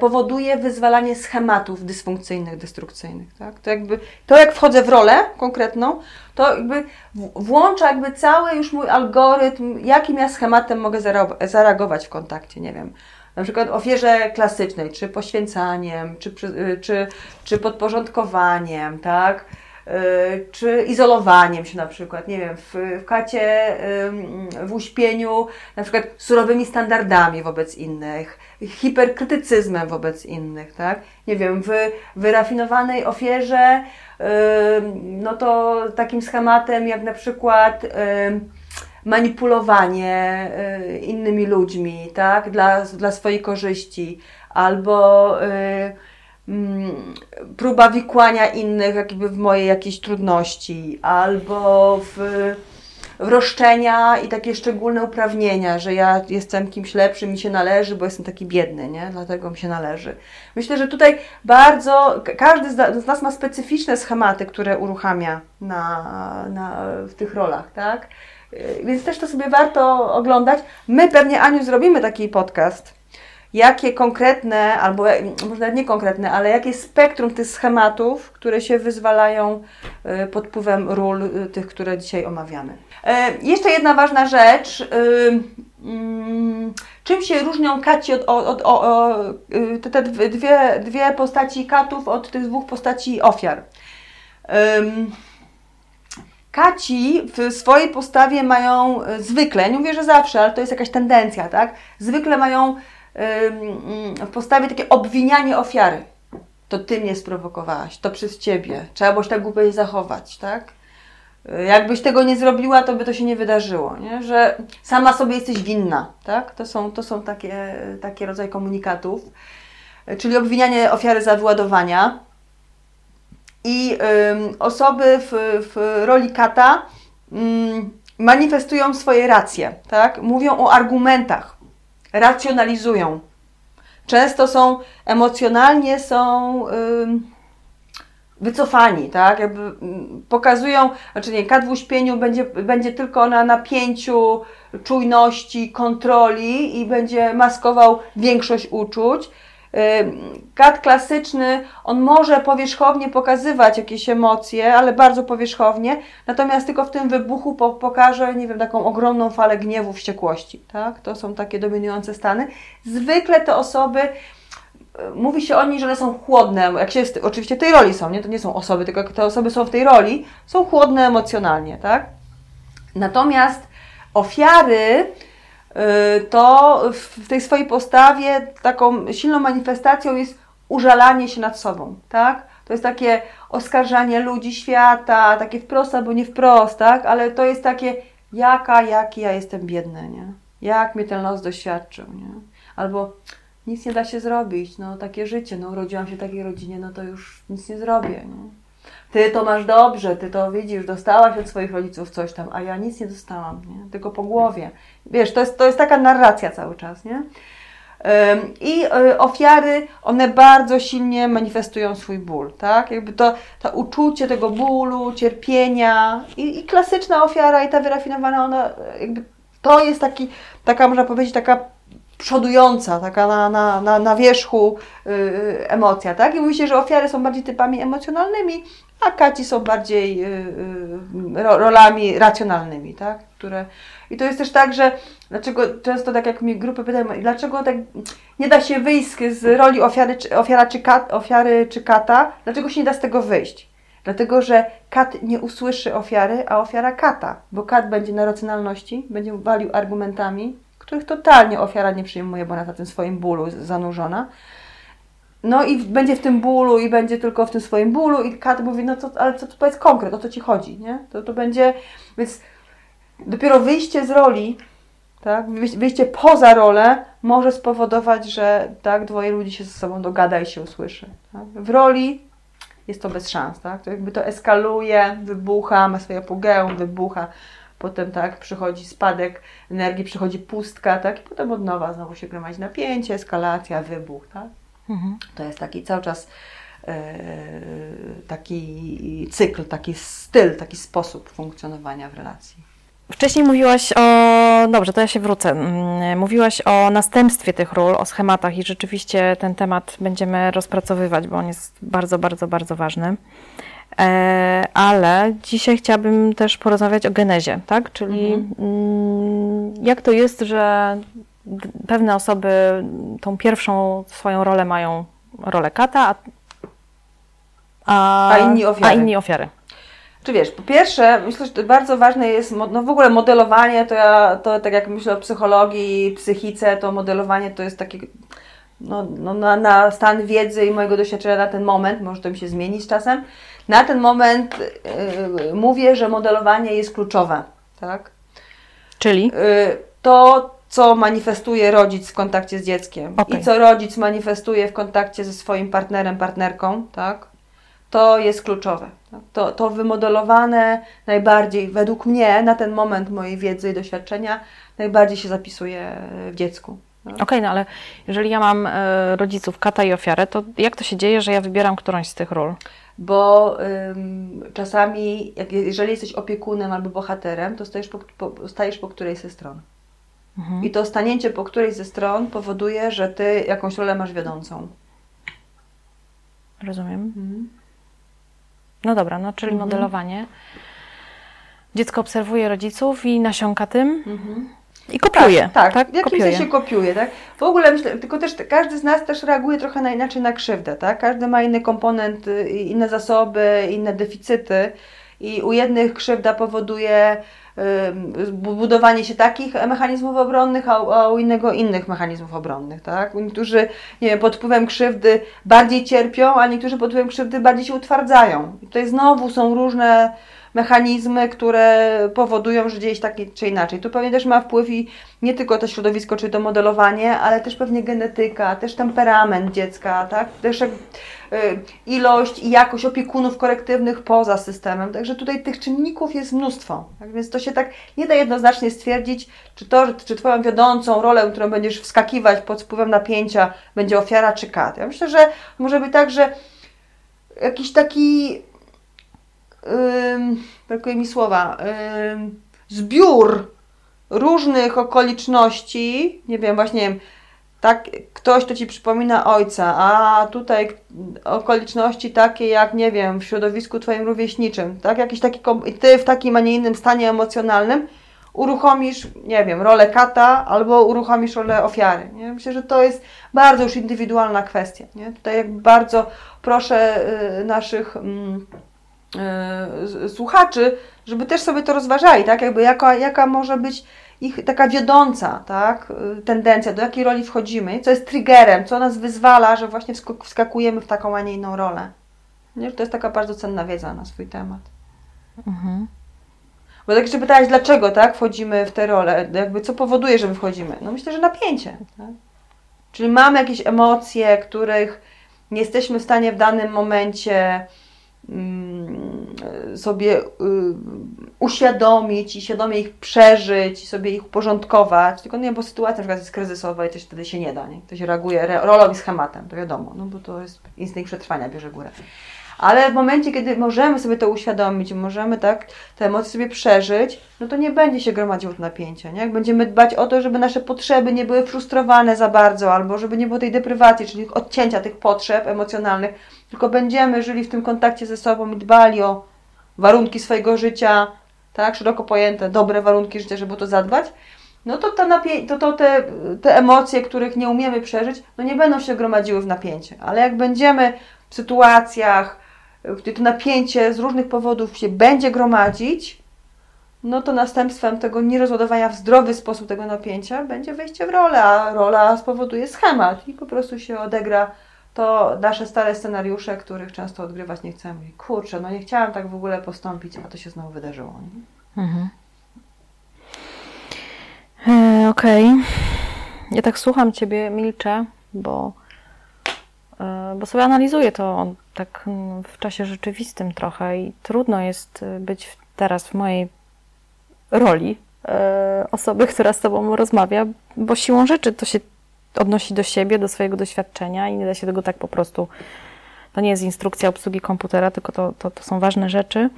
powoduje wyzwalanie schematów dysfunkcyjnych, destrukcyjnych. Tak? To, jakby, to jak wchodzę w rolę konkretną, to jakby włącza jakby cały już mój algorytm, jakim ja schematem mogę zareagować w kontakcie, nie wiem na przykład ofierze klasycznej, czy poświęcaniem, czy, y, czy, czy podporządkowaniem, tak? Y, czy izolowaniem się na przykład, nie wiem, w, w kacie, w uśpieniu, na przykład surowymi standardami wobec innych, hiperkrytycyzmem wobec innych, tak? Nie wiem, w wyrafinowanej ofierze, no to takim schematem jak na przykład manipulowanie y, innymi ludźmi, tak, dla, dla swojej korzyści, albo y, mm, próba wikłania innych jakby w moje jakieś trudności, albo w, w roszczenia i takie szczególne uprawnienia, że ja jestem kimś lepszym, mi się należy, bo jestem taki biedny, nie? Dlatego mi się należy. Myślę, że tutaj bardzo, każdy z nas ma specyficzne schematy, które uruchamia na, na, w tych rolach, tak? Więc też to sobie warto oglądać. My pewnie, Aniu, zrobimy taki podcast. Jakie konkretne, albo może nawet nie konkretne, ale jakie spektrum tych schematów, które się wyzwalają y, pod wpływem ról y, tych, które dzisiaj omawiamy. E, jeszcze jedna ważna rzecz. Mm, czym się różnią kaci od, od, od, od te dwie, dwie postaci katów od tych dwóch postaci ofiar? Kaci w swojej postawie mają e, zwykle, nie mówię, że zawsze, ale to jest jakaś tendencja, tak? Zwykle mają w postawie takie obwinianie ofiary. To ty mnie sprowokowałaś, to przez ciebie, trzeba było się tak głupio zachować, tak? E, jakbyś tego nie zrobiła, to by to się nie wydarzyło, nie? że sama sobie jesteś winna. Tak? To są, to są takie, takie rodzaje komunikatów. E, czyli obwinianie ofiary za wyładowania. I osoby w, w roli kata manifestują swoje racje, tak? mówią o argumentach, racjonalizują. Często są emocjonalnie są wycofani, tak? Jakby pokazują, znaczy nie, kat w uśpieniu będzie, będzie tylko na napięciu, czujności, kontroli i będzie maskował większość uczuć. Kat klasyczny, on może powierzchownie pokazywać jakieś emocje, ale bardzo powierzchownie, natomiast tylko w tym wybuchu po, pokaże, nie wiem, taką ogromną falę gniewu, wściekłości, tak? To są takie dominujące stany. Zwykle te osoby, mówi się o nich, że one są chłodne, jak się oczywiście w tej roli są, nie? To nie są osoby, tylko te osoby są w tej roli, są chłodne emocjonalnie, tak? Natomiast ofiary, Y, to w tej swojej postawie taką silną manifestacją jest użalanie się nad sobą, tak? To jest takie oskarżanie ludzi, świata, takie wprost albo nie wprost, tak? Ale to jest takie, jaka, jaki ja jestem biedny, nie? Jak mnie ten los doświadczył, nie? Albo nic nie da się zrobić, no takie życie, no urodziłam się w takiej rodzinie, no to już nic nie zrobię, nie? Ty to masz dobrze, ty to widzisz, dostałaś od swoich rodziców coś tam, a ja nic nie dostałam, nie? tylko po głowie. Wiesz, to jest, to jest taka narracja cały czas, nie? I y, ofiary, one bardzo silnie manifestują swój ból, tak? Jakby to, to uczucie tego bólu, cierpienia i, i klasyczna ofiara i ta wyrafinowana, ona jakby to jest taki, taka można powiedzieć, taka przodująca, taka na, na, na, na wierzchu yy, emocja, tak? I mówi się, że ofiary są bardziej typami emocjonalnymi, a kaci są bardziej yy, rolami racjonalnymi, tak? Które... I to jest też tak, że dlaczego często tak jak mi grupy pytają, dlaczego tak nie da się wyjść z roli ofiary, czy, ofiara czy kat, ofiary czy kata, dlaczego się nie da z tego wyjść? Dlatego, że kat nie usłyszy ofiary, a ofiara kata, bo kat będzie na racjonalności, będzie walił argumentami, których totalnie ofiara nie przyjmuje, bo ona na tym swoim bólu zanurzona. No i będzie w tym bólu i będzie tylko w tym swoim bólu i kat mówi, no to, ale co, to jest konkret, o co Ci chodzi, nie? To, to będzie, więc dopiero wyjście z roli, tak, wyjście poza rolę może spowodować, że tak, dwoje ludzi się ze sobą dogada i się usłyszy. Tak? W roli jest to bez szans, tak? To jakby to eskaluje, wybucha, ma swoje apogeum, wybucha potem tak przychodzi spadek energii, przychodzi pustka, tak, i potem od nowa znowu się gromadzi napięcie, eskalacja, wybuch, tak. Mhm. To jest taki cały czas e, taki cykl, taki styl, taki sposób funkcjonowania w relacji. Wcześniej mówiłaś o, dobrze, to ja się wrócę. Mm, mówiłaś o następstwie tych ról, o schematach i rzeczywiście ten temat będziemy rozpracowywać, bo on jest bardzo, bardzo, bardzo ważny. E, ale dzisiaj chciałabym też porozmawiać o genezie, tak? Czyli mhm. Mm, jak to jest, że pewne osoby tą pierwszą swoją rolę mają rolę kata, a, a, inni ofiary. A inni ofiary. Czy wiesz, po pierwsze, myślę, że bardzo ważne jest, no w ogóle modelowanie, to ja, to tak jak myślę o psychologii, psychice, to modelowanie to jest takie, no, no na, na stan wiedzy i mojego doświadczenia na ten moment, może to mi się zmienić z czasem, na ten moment y, mówię, że modelowanie jest kluczowe, tak? Czyli? Y, to, co manifestuje rodzic w kontakcie z dzieckiem okay. i co rodzic manifestuje w kontakcie ze swoim partnerem, partnerką, tak? To jest kluczowe. Tak? To, to wymodelowane najbardziej, według mnie, na ten moment mojej wiedzy i doświadczenia, najbardziej się zapisuje w dziecku. Tak? Okej, okay, no ale jeżeli ja mam e, rodziców kata i ofiarę, to jak to się dzieje, że ja wybieram którąś z tych ról? Bo ym, czasami, jak, jeżeli jesteś opiekunem albo bohaterem, to stajesz po, po, stajesz po którejś ze stron. Mhm. I to stanięcie po którejś ze stron powoduje, że ty jakąś rolę masz wiodącą. Rozumiem. Mhm. No dobra, no czyli mhm. modelowanie. Dziecko obserwuje rodziców i nasiąka tym. Mhm. I kopiuje. Tak, tak, tak? w jakimś kopiuje. sensie kopiuje, tak? W ogóle myślę, tylko też każdy z nas też reaguje trochę na inaczej na krzywdę, tak? Każdy ma inny komponent, y, inne zasoby, inne deficyty i u jednych krzywda powoduje budowanie się takich mechanizmów obronnych, a, a u innego innych mechanizmów obronnych, tak? Niektórzy, nie wiem, pod wpływem krzywdy bardziej cierpią, a niektórzy pod wpływem krzywdy bardziej się utwardzają. I tutaj znowu są różne mechanizmy, które powodują, że dzieje się tak czy inaczej. Tu pewnie też ma wpływ i nie tylko to środowisko, czy to modelowanie, ale też pewnie genetyka, też temperament dziecka, tak? też y, ilość i jakość opiekunów korektywnych poza systemem. Także tutaj tych czynników jest mnóstwo. Tak? Więc to się tak nie da jednoznacznie stwierdzić, czy to, czy Twoją wiodącą rolę, którą będziesz wskakiwać pod wpływem napięcia, będzie ofiara czy kat. Ja myślę, że może być tak, że jakiś taki brakuje mi słowa, zbiór różnych okoliczności, nie wiem, właśnie tak, ktoś, kto ci przypomina ojca, a tutaj okoliczności takie jak, nie wiem, w środowisku twoim rówieśniczym, tak, jakiś taki, ty w takim, a nie innym stanie emocjonalnym, uruchomisz, nie wiem, rolę kata albo uruchomisz rolę ofiary. Nie? Myślę, że to jest bardzo już indywidualna kwestia. Nie? Tutaj jakby bardzo proszę y, naszych y, słuchaczy, żeby też sobie to rozważali, tak? Jakby jaka, jaka może być ich taka wiodąca tak, tendencja, do jakiej roli wchodzimy, co jest triggerem, co nas wyzwala, że właśnie wskakujemy w taką, a nie inną rolę. Nie? To jest taka bardzo cenna wiedza na swój temat. Mhm. Bo tak jeszcze pytałaś, dlaczego tak, wchodzimy w tę rolę, jakby co powoduje, że my wchodzimy? No myślę, że napięcie. Tak? Czyli mamy jakieś emocje, których nie jesteśmy w stanie w danym momencie sobie y, uświadomić i świadomie ich przeżyć i sobie ich uporządkować, tylko nie, bo sytuacja na przykład jest kryzysowa i też wtedy się nie da, nie? To się reaguje rolą i schematem, to wiadomo, no bo to jest instynkt przetrwania bierze górę. Ale w momencie, kiedy możemy sobie to uświadomić, możemy tak te emocje sobie przeżyć, no to nie będzie się gromadziło to napięcie. Nie? Będziemy dbać o to, żeby nasze potrzeby nie były frustrowane za bardzo, albo żeby nie było tej deprywacji, czyli odcięcia tych potrzeb emocjonalnych, tylko będziemy żyli w tym kontakcie ze sobą i dbali o warunki swojego życia, tak, szeroko pojęte, dobre warunki życia, żeby to zadbać, no to, ta to, to te, te emocje, których nie umiemy przeżyć, no nie będą się gromadziły w napięcie. Ale jak będziemy w sytuacjach, gdy to napięcie z różnych powodów się będzie gromadzić, no to następstwem tego nierozładowania w zdrowy sposób tego napięcia będzie wejście w rolę, a rola spowoduje schemat i po prostu się odegra to nasze stare scenariusze, których często odgrywać nie chcemy. Kurczę, no nie chciałam tak w ogóle postąpić, a to się znowu wydarzyło. Mhm. E, Okej. Okay. Ja tak słucham Ciebie, milczę, bo, e, bo sobie analizuję to tak mm, w czasie rzeczywistym trochę i trudno jest być teraz w mojej roli e, osoby, która z Tobą rozmawia, bo siłą rzeczy to się odnosi do siebie, do swojego doświadczenia i nie da się tego tak po prostu. To nie jest instrukcja obsługi komputera, tylko to, to, to są ważne rzeczy.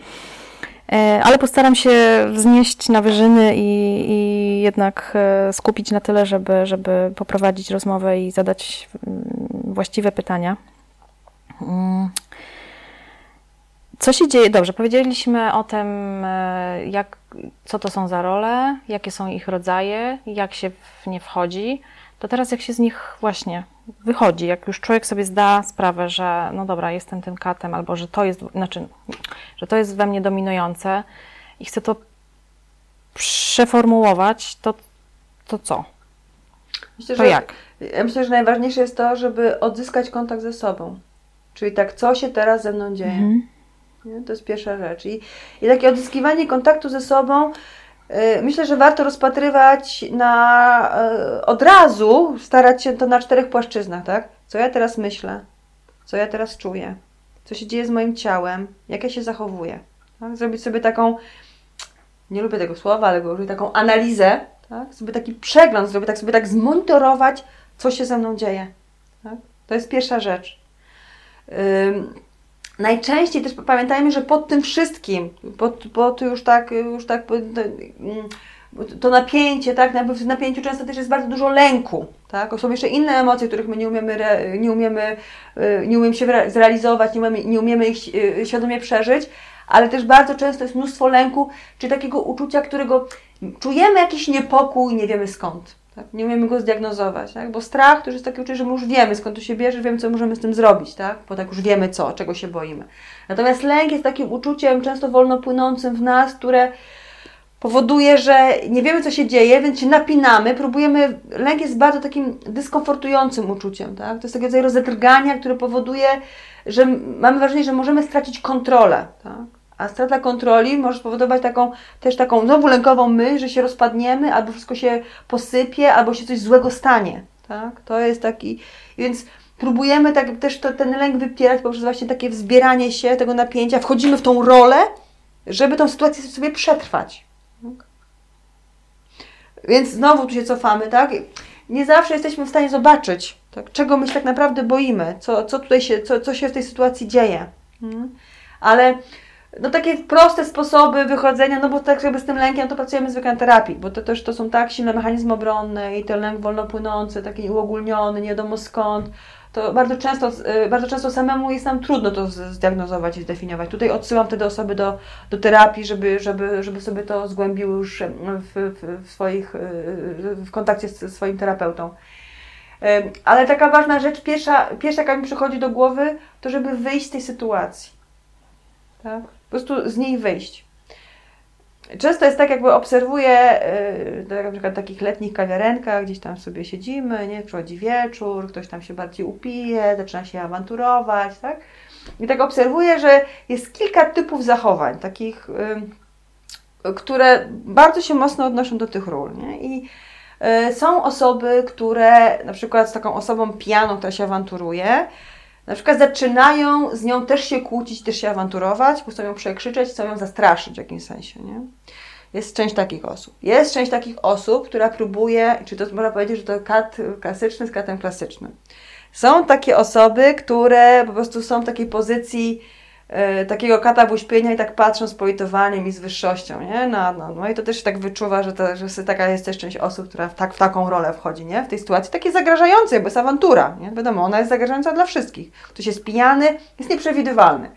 E, ale postaram się wznieść na wyżyny i, i jednak e, skupić na tyle, żeby, żeby poprowadzić rozmowę i zadać mm, właściwe pytania. Co się dzieje? Dobrze, powiedzieliśmy o tym, e, jak, co to są za role, jakie są ich rodzaje, jak się w nie wchodzi to teraz jak się z nich właśnie wychodzi, jak już człowiek sobie zda sprawę, że no dobra, jestem tym katem, albo że to jest, znaczy, że to jest we mnie dominujące i chcę to przeformułować, to, to co? Myślę, to że, jak? Ja myślę, że najważniejsze jest to, żeby odzyskać kontakt ze sobą. Czyli tak, co się teraz ze mną dzieje. Mhm. To jest pierwsza rzecz. I, I takie odzyskiwanie kontaktu ze sobą Y, myślę, że warto rozpatrywać na, y, od razu, starać się to na czterech płaszczyznach, tak? Co ja teraz myślę, co ja teraz czuję, co się dzieje z moim ciałem, jak ja się zachowuję. Tak? Zrobić sobie taką, nie lubię tego słowa, ale go taką analizę, tak? sobie taki przegląd, zrobić tak sobie tak zmonitorować, co się ze mną dzieje. Tak? To jest pierwsza rzecz. Najczęściej też pamiętajmy, że pod tym wszystkim, pod, pod już tak, już tak to, mm, to napięcie, tak, w napięciu często też jest bardzo dużo lęku, tak, są jeszcze inne emocje, których my nie umiemy, nie umiemy, y, nie umiemy się zrealizować, nie umiemy, nie umiemy ich y, świadomie przeżyć, ale też bardzo często jest mnóstwo lęku, czy takiego uczucia, którego czujemy jakiś niepokój, nie wiemy skąd. Tak? Nie umiemy go zdiagnozować, tak? bo strach to już jest taki uczucie, że my już wiemy skąd to się bierze, wiemy co możemy z tym zrobić, tak? bo tak już wiemy co, czego się boimy. Natomiast lęk jest takim uczuciem często wolno płynącym w nas, które powoduje, że nie wiemy co się dzieje, więc się napinamy, próbujemy, lęk jest bardzo takim dyskomfortującym uczuciem, tak? to jest taki rodzaj rozedrgania, które powoduje, że mamy wrażenie, że możemy stracić kontrolę, tak? A strata kontroli może spowodować taką, też taką znowu lękową myśl, że się rozpadniemy, albo wszystko się posypie, albo się coś złego stanie. Tak? To jest taki. Więc próbujemy tak też to, ten lęk wypierać poprzez właśnie takie wzbieranie się tego napięcia. Wchodzimy w tą rolę, żeby tą sytuację sobie przetrwać. Tak? Więc znowu tu się cofamy, tak? Nie zawsze jesteśmy w stanie zobaczyć, tak? czego my się tak naprawdę boimy, co, co tutaj się, co, co się w tej sytuacji dzieje. Hmm? Ale no takie proste sposoby wychodzenia, no bo tak jakby z tym lękiem to pracujemy zwykle na terapii, bo to też to są tak silne mechanizmy obronne i ten lęk wolno płynący, taki uogólniony, nie wiadomo skąd, to bardzo często, y, bardzo często samemu jest nam trudno to zdiagnozować i zdefiniować. Tutaj odsyłam wtedy osoby do, do terapii, żeby, żeby, żeby sobie to zgłębiły już w, w, w swoich, y, w kontakcie z swoim terapeutą. Ale taka ważna rzecz, pierwsza, pierwsza jaka mi przychodzi do głowy, to żeby wyjść z tej sytuacji. Tak? Po prostu z niej wyjść. Często jest tak, jakby obserwuję, yy, na przykład takich letnich kawiarenkach, gdzieś tam sobie siedzimy, nie? przychodzi wieczór, ktoś tam się bardziej upije, zaczyna się awanturować, tak? I tak obserwuję, że jest kilka typów zachowań, takich, yy, które bardzo się mocno odnoszą do tych ról, nie? I yy, są osoby, które na przykład z taką osobą pijaną, która się awanturuje, na przykład zaczynają z nią też się kłócić, też się awanturować, bo chcą ją przekrzyczeć, chcą ją zastraszyć w jakimś sensie, nie? Jest część takich osób. Jest część takich osób, która próbuje, czy to można powiedzieć, że to kat klasyczny z katem klasycznym. Są takie osoby, które po prostu są w takiej pozycji takiego kata w uśpienia i tak patrzą z politowaniem i z wyższością, nie? No, no, no i to też się tak wyczuwa, że, to, że taka jest też część osób, która w, tak, w taką rolę wchodzi, nie? W tej sytuacji takiej zagrażającej, bo jest awantura, nie? Wiadomo, ona jest zagrażająca dla wszystkich. Ktoś jest pijany, jest nieprzewidywalny.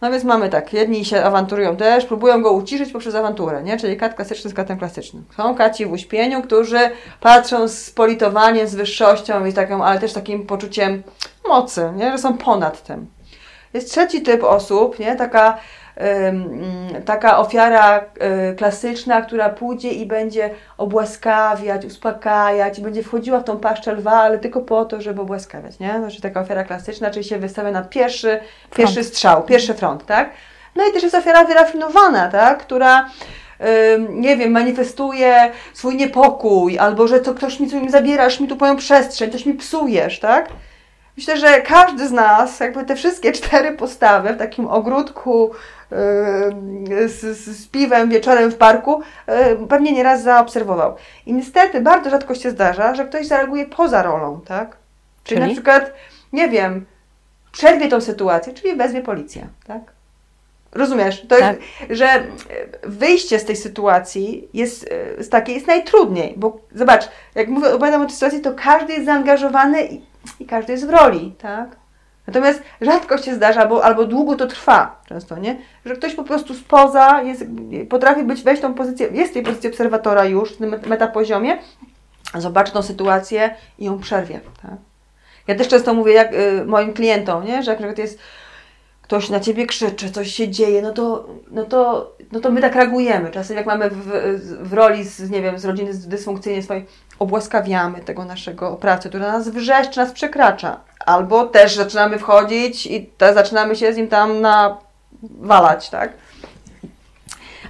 No więc mamy tak, jedni się awanturują też, próbują go uciszyć poprzez awanturę, nie? Czyli kat klasyczny z katem klasycznym. Są kaci w uśpieniu, którzy patrzą z politowaniem, z wyższością i taką, ale też takim poczuciem mocy, nie? Że są ponad tym. Jest trzeci typ osób, nie? Taka, taka ofiara y, klasyczna, która pójdzie i będzie obłaskawiać, uspokajać, będzie wchodziła w tą paszczę lwa, ale tylko po to, żeby obłaskawiać, nie? Znaczy taka ofiara klasyczna, czyli się wystawia na pierwszy, pierwszy strzał, pierwszy front, tak? No i też jest ofiara wyrafinowana, tak? Która nie wiem, manifestuje swój niepokój, albo że to ktoś mi tu zabierasz mi tu moją przestrzeń, coś mi psujesz, tak? Myślę, że każdy z nas, jakby te wszystkie cztery postawy w takim ogródku yy, z, z, piwem wieczorem w parku, yy, pewnie nieraz zaobserwował. I niestety bardzo rzadko się zdarza, że ktoś zareaguje poza rolą, tak? Czyli, czyli? na przykład, nie wiem, przerwie tą sytuację, czyli wezwie policję, tak? Rozumiesz? To tak. jest, że wyjście z tej sytuacji jest, z takiej jest najtrudniej, bo zobacz, jak mówię, opowiadam o tej sytuacji, to każdy jest zaangażowany i każdy jest w roli, tak? Natomiast rzadko się zdarza, bo, albo długo to trwa często, nie? Że ktoś po prostu spoza jest, potrafi być, wejść w tą pozycję, jest w tej pozycji obserwatora już, w tym metapoziomie, zobaczy tą sytuację i ją przerwie, tak? Ja też często mówię jak, y, moim klientom, nie? że jak na przykład jest ktoś na ciebie krzyczy, coś się dzieje, no to, no to, no to my tak reagujemy. Czasem jak mamy w, w roli z, nie wiem, z rodziny dysfunkcyjnej swojej, obłaskawiamy tego naszego oprawcę, który nas wrzeszczy, nas przekracza. Albo też zaczynamy wchodzić i te, zaczynamy się z nim tam nawalać, tak?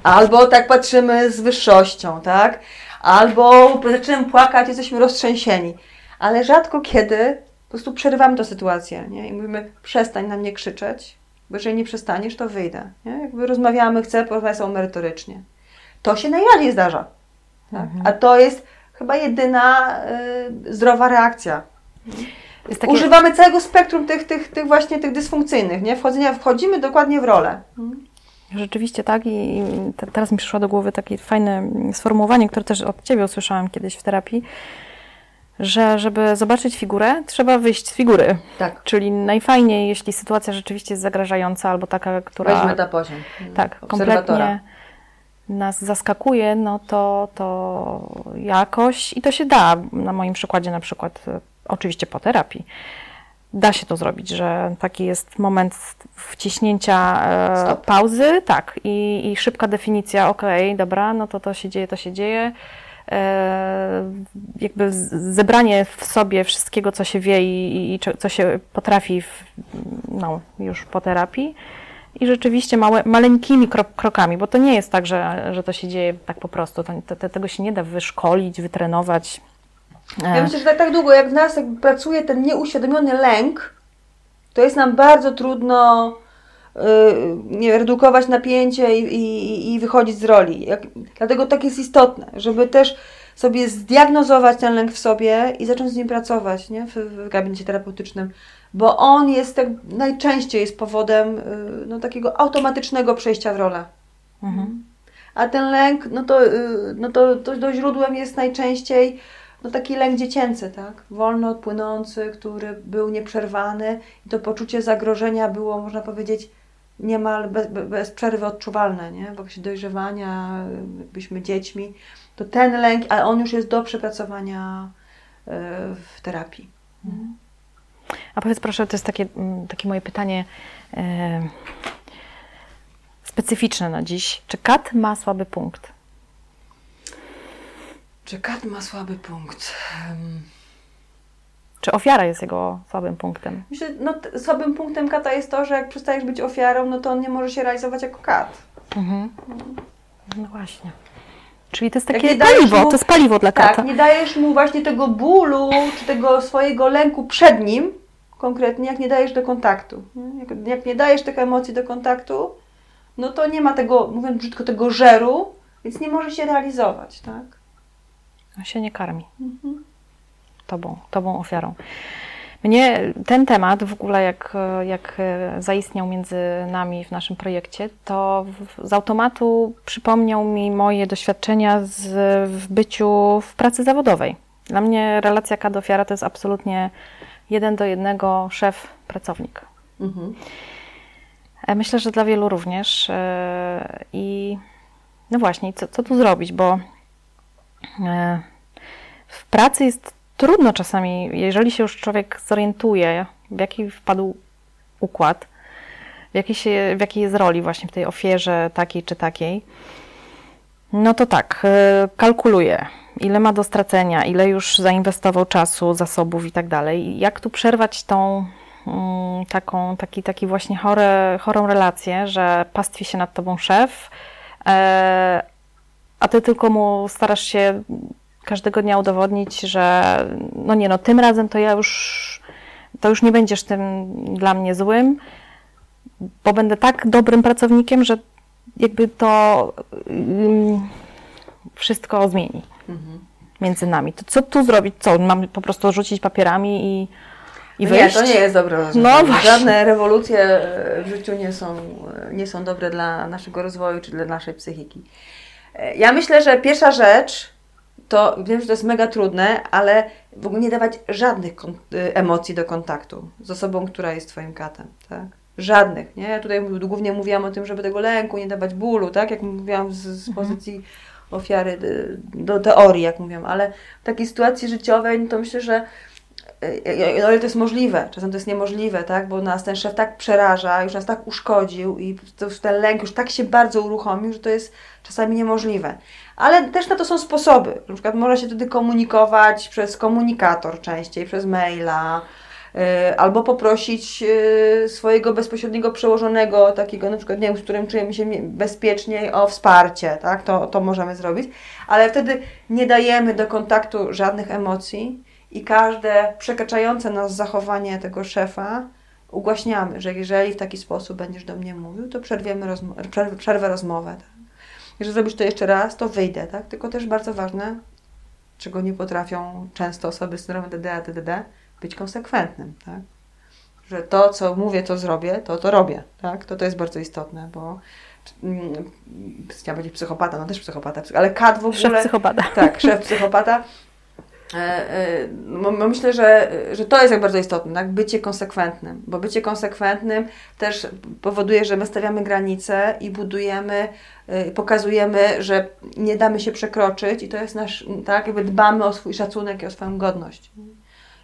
Albo tak patrzymy z wyższością, tak? Albo zaczynamy płakać, jesteśmy roztrzęsieni. Ale rzadko kiedy po prostu przerywamy tę sytuację, nie? I mówimy, przestań na mnie krzyczeć, bo jeżeli nie przestaniesz, to wyjdę. Nie? Jakby rozmawiamy, chcę porozmawiać z merytorycznie. To się najrzadziej zdarza. Tak? Mhm. A to jest chyba jedyna y, zdrowa reakcja. Takie... Używamy całego spektrum tych, tych, tych właśnie tych dysfunkcyjnych, nie? Wchodzenia, wchodzimy dokładnie w rolę. Mhm. Rzeczywiście tak i teraz mi przyszło do głowy takie fajne sformułowanie, które też od Ciebie usłyszałam kiedyś w terapii, że żeby zobaczyć figurę, trzeba wyjść z figury. Tak. Czyli najfajniej, jeśli sytuacja rzeczywiście jest zagrażająca albo taka, która... Weźmy na poziom. Tak, kompletnie nas zaskakuje, no to, to jakoś i to się da. Na moim przykładzie na przykład, oczywiście po terapii, da się to zrobić, że taki jest moment wciśnięcia e, pauzy, tak, i, i szybka definicja, okej, okay, dobra, no to to się dzieje, to się dzieje E, jakby zebranie w sobie wszystkiego, co się wie i, i co się potrafi w, no, już po terapii. I rzeczywiście małe, maleńkimi krokami, bo to nie jest tak, że, że to się dzieje tak po prostu. To, to, tego się nie da wyszkolić, wytrenować. Ja e. myślę, że tak, tak długo jak w nas pracuje ten nieuświadomiony lęk, to jest nam bardzo trudno Y, nie, redukować napięcie i, i, i wychodzić z roli. Jak, dlatego tak jest istotne, żeby też sobie zdiagnozować ten lęk w sobie i zacząć z nim pracować nie? W, w gabinecie terapeutycznym. Bo on jest tak, najczęściej jest powodem y, no, takiego automatycznego przejścia w rolę. Mhm. A ten lęk, no to, y, no to, to, to źródłem jest najczęściej no taki lęk dziecięcy, tak? Wolno odpłynący, który był nieprzerwany i to poczucie zagrożenia było, można powiedzieć, niemal bez, bez przerwy odczuwalne, nie? W okresie dojrzewania, byliśmy dziećmi, to ten lęk, ale on już jest do przepracowania e, w terapii. Mhm. A powiedz proszę, to jest takie, mm, takie moje pytanie e, specyficzne na dziś. Czy kat ma słaby punkt? Czy kat ma słaby punkt? Czy ofiara jest jego słabym punktem? Myślę, no, słabym punktem kata jest to, że jak przestajesz być ofiarą, no to on nie może się realizować jako kat. Mhm. No właśnie. Czyli to jest takie paliwo, mu, to jest paliwo dla kata. Tak, nie dajesz mu właśnie tego bólu, czy tego swojego lęku przed nim, konkretnie, jak nie dajesz do kontaktu. Jak, jak nie dajesz tych emocji do kontaktu, no to nie ma tego, mówiąc brzydko, tego żeru, więc nie może się realizować, tak? On się nie karmi. Mhm tobą, tobą ofiarą. Mnie ten temat w ogóle, jak, jak zaistniał między nami w naszym projekcie, to z automatu przypomniał mi moje doświadczenia z, w byciu w pracy zawodowej. Dla mnie relacja kad-ofiara to jest absolutnie jeden do jednego szef-pracownik. Mhm. E, myślę, że dla wielu również. E, I no właśnie, co, co tu zrobić, bo e, w pracy jest trudno czasami, jeżeli się już człowiek zorientuje, w jaki wpadł układ, w jakiej, się, w jakiej jest roli właśnie w tej ofierze takiej czy takiej, no to tak, y, kalkuluje, ile ma do stracenia, ile już zainwestował czasu, zasobów i tak dalej. Jak tu przerwać tą mm, taką, taki, taki właśnie chore, chorą relację, że pastwi się nad tobą szef, e, a ty tylko mu starasz się każdego dnia udowodnić, że no nie no, tym razem to ja już, to już nie będziesz tym dla mnie złym, bo będę tak dobrym pracownikiem, że jakby to wszystko zmieni mhm. między nami. To co tu zrobić? Co? Mamy po prostu rzucić papierami i, i wyjść? Nie, to nie jest dobre rozwiązanie. No Żadne rewolucje w życiu nie są, nie są dobre dla naszego rozwoju czy dla naszej psychiki. Ja myślę, że pierwsza rzecz, to wiem, że to jest mega trudne, ale w ogóle nie dawać żadnych emocji do kontaktu z osobą, która jest Twoim katem, tak? Żadnych, nie? Ja tutaj głównie mówiłam o tym, żeby tego lęku, nie dawać bólu, tak? Jak mówiłam z, z mhm. pozycji ofiary y, do teorii, jak mówiłam, ale w takiej sytuacji życiowej, no to myślę, że o ile to jest możliwe, czasem to jest niemożliwe, tak? bo nas ten szef tak przeraża, już nas tak uszkodził i ten lęk już tak się bardzo uruchomił, że to jest czasami niemożliwe. Ale też na to są sposoby. Na przykład można się wtedy komunikować przez komunikator częściej, przez maila, albo poprosić yy, swojego bezpośredniego przełożonego, takiego na przykład, nie wiem, z którym czujemy się bezpieczniej, o wsparcie, tak? To, to możemy zrobić. Ale wtedy nie dajemy do kontaktu żadnych emocji i każde przekraczające nas zachowanie tego szefa ugłaśniamy, że jeżeli w taki sposób będziesz do mnie mówił, to przerwiemy rozmo przerwę, przerwę rozmowę. Tak? Jeżeli zrobisz to jeszcze raz, to wyjdę, tak? Tylko też bardzo ważne, czego nie potrafią często osoby z syndromem DDA, DDD, być konsekwentnym, tak? Że to, co mówię, to zrobię, to to robię, tak? To to jest bardzo istotne, bo mm, chciałam powiedzieć psychopata, no też psychopata, ale kat w ogóle... Szef psychopata. Tak, szef psychopata E, e, myślę, że, że to jest jak bardzo istotne, tak? bycie konsekwentnym, bo bycie konsekwentnym też powoduje, że my stawiamy granice i budujemy, e, pokazujemy, że nie damy się przekroczyć i to jest nasz, tak, jakby dbamy o swój szacunek i o swoją godność.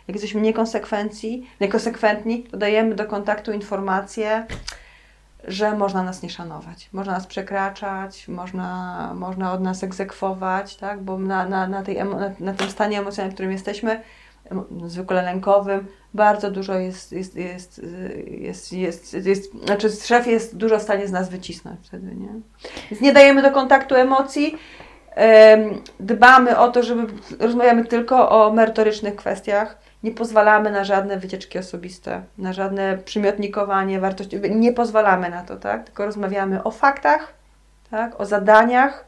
Jak jesteśmy niekonsekwencji, niekonsekwentni, to dajemy do kontaktu informacje, że można nas nie szanować, można nas przekraczać, można, można od nas egzekwować, tak? bo na, na, na, tej, na, na tym stanie emocjonalnym, w którym jesteśmy, zwykle lękowym, bardzo dużo jest, jest, jest, jest, jest, jest, znaczy szef jest dużo w stanie z nas wycisnąć wtedy, nie? Więc nie dajemy do kontaktu emocji, dbamy o to, żeby rozmawiamy tylko o merytorycznych kwestiach, nie pozwalamy na żadne wycieczki osobiste, na żadne przymiotnikowanie wartości. Nie pozwalamy na to, tak? Tylko rozmawiamy o faktach, tak? o zadaniach,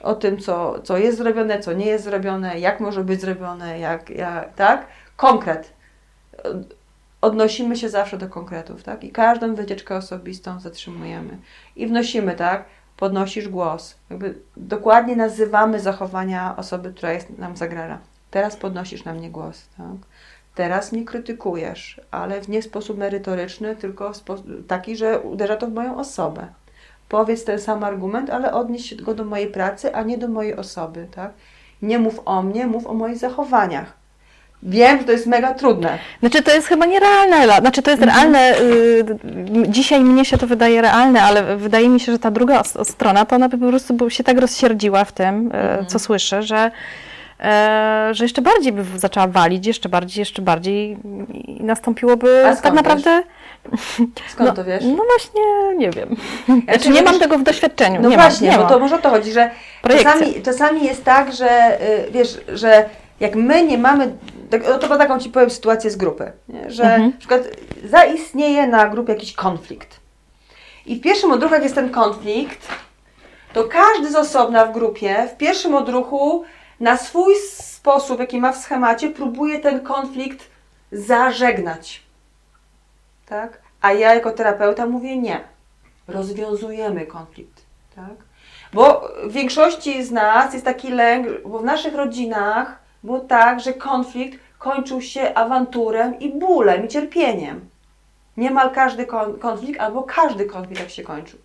o tym, co, co jest zrobione, co nie jest zrobione, jak może być zrobione, jak, jak tak? Konkret. odnosimy się zawsze do konkretów, tak? I każdą wycieczkę osobistą zatrzymujemy. I wnosimy, tak? Podnosisz głos. Jakby dokładnie nazywamy zachowania osoby, która jest nam zagrana. Teraz podnosisz na mnie głos, tak? Teraz mnie krytykujesz, ale w nie sposób merytoryczny, tylko taki, że uderza to w moją osobę. Powiedz ten sam argument, ale odnieś go do mojej pracy, a nie do mojej osoby, tak? Nie mów o mnie, mów o moich zachowaniach. Wiem, że to jest mega trudne. Znaczy to jest chyba nierealne, znaczy to jest mhm. realne, y, dzisiaj mnie się to wydaje realne, ale wydaje mi się, że ta druga strona, to ona by po prostu się tak rozsierdziła w tym, y, mhm. co słyszę, że że jeszcze bardziej by zaczęła walić, jeszcze bardziej, jeszcze bardziej i nastąpiłoby tak naprawdę... Skąd no, to wiesz? No właśnie, nie wiem. Znaczy, nie mam tego w doświadczeniu. No nie właśnie, mam, bo to może o to chodzi, że czasami, czasami jest tak, że y, wiesz, że jak my nie mamy, tak, no to taką Ci powiem sytuację z grupy, nie? że mhm. na przykład zaistnieje na grupie jakiś konflikt i w pierwszym odruchu, jak jest ten konflikt, to każdy z osobna w grupie w pierwszym odruchu na swój sposób, jaki ma w schemacie, próbuje ten konflikt zażegnać. Tak? A ja jako terapeuta mówię nie. Rozwiązujemy konflikt. Tak? Bo w większości z nas jest taki lęk, bo w naszych rodzinach było tak, że konflikt kończył się awanturem i bólem i cierpieniem. Niemal każdy konflikt albo każdy konflikt tak się kończył.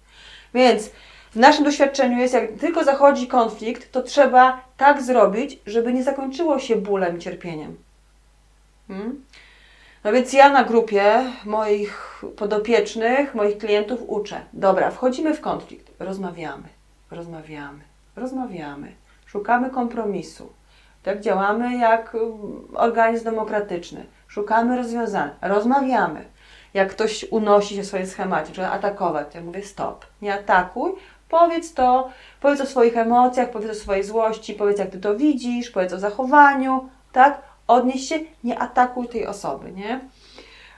Więc w naszym doświadczeniu jest, jak tylko zachodzi konflikt, to trzeba tak zrobić, żeby nie zakończyło się bólem, cierpieniem. Hmm? No więc ja na grupie moich podopiecznych, moich klientów uczę. Dobra, wchodzimy w konflikt, rozmawiamy, rozmawiamy, rozmawiamy, szukamy kompromisu. Tak działamy jak um, organizm demokratyczny. Szukamy rozwiązania, rozmawiamy. Jak ktoś unosi się w swoim schemacie, żeby atakować, to ja mówię stop, nie atakuj, Powiedz to, powiedz o swoich emocjach, powiedz o swojej złości, powiedz jak ty to widzisz, powiedz o zachowaniu, tak? Odnieś się, nie atakuj tej osoby, nie?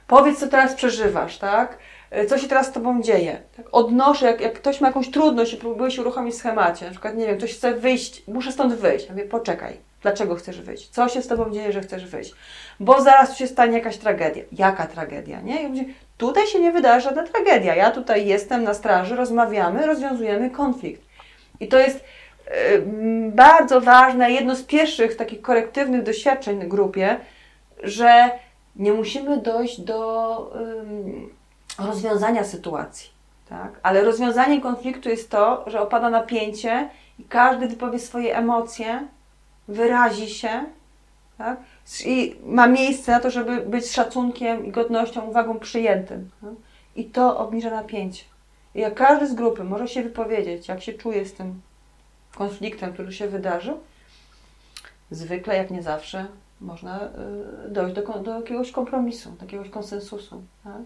Powiedz, co teraz przeżywasz, tak? E, co się teraz z Tobą dzieje. Tak? Odnoszę, jak, jak ktoś ma jakąś trudność i próbuje się uruchomić w schemacie, na przykład, nie wiem, ktoś chce wyjść, muszę stąd wyjść. Ja mówię, poczekaj, dlaczego chcesz wyjść? Co się z Tobą dzieje, że chcesz wyjść? Bo zaraz tu się stanie jakaś tragedia. Jaka tragedia, nie? I mówię, Tutaj się nie wydarzy żadna tragedia. Ja tutaj jestem na straży, rozmawiamy, rozwiązujemy konflikt. I to jest y, bardzo ważne, jedno z pierwszych takich korektywnych doświadczeń w grupie, że nie musimy dojść do rozwiązania sytuacji. Tak? Ale rozwiązanie konfliktu jest to, że opada napięcie i każdy wypowie swoje emocje, wyrazi się, tak? I ma miejsce na to, żeby być szacunkiem i godnością, uwagą przyjętym. No? I to obniża napięcie. I jak każdy z grupy może się wypowiedzieć, jak się czuje z tym konfliktem, który się wydarzył, zwykle, jak nie zawsze, można y, dojść do, do jakiegoś kompromisu, do jakiegoś konsensusu. Tak?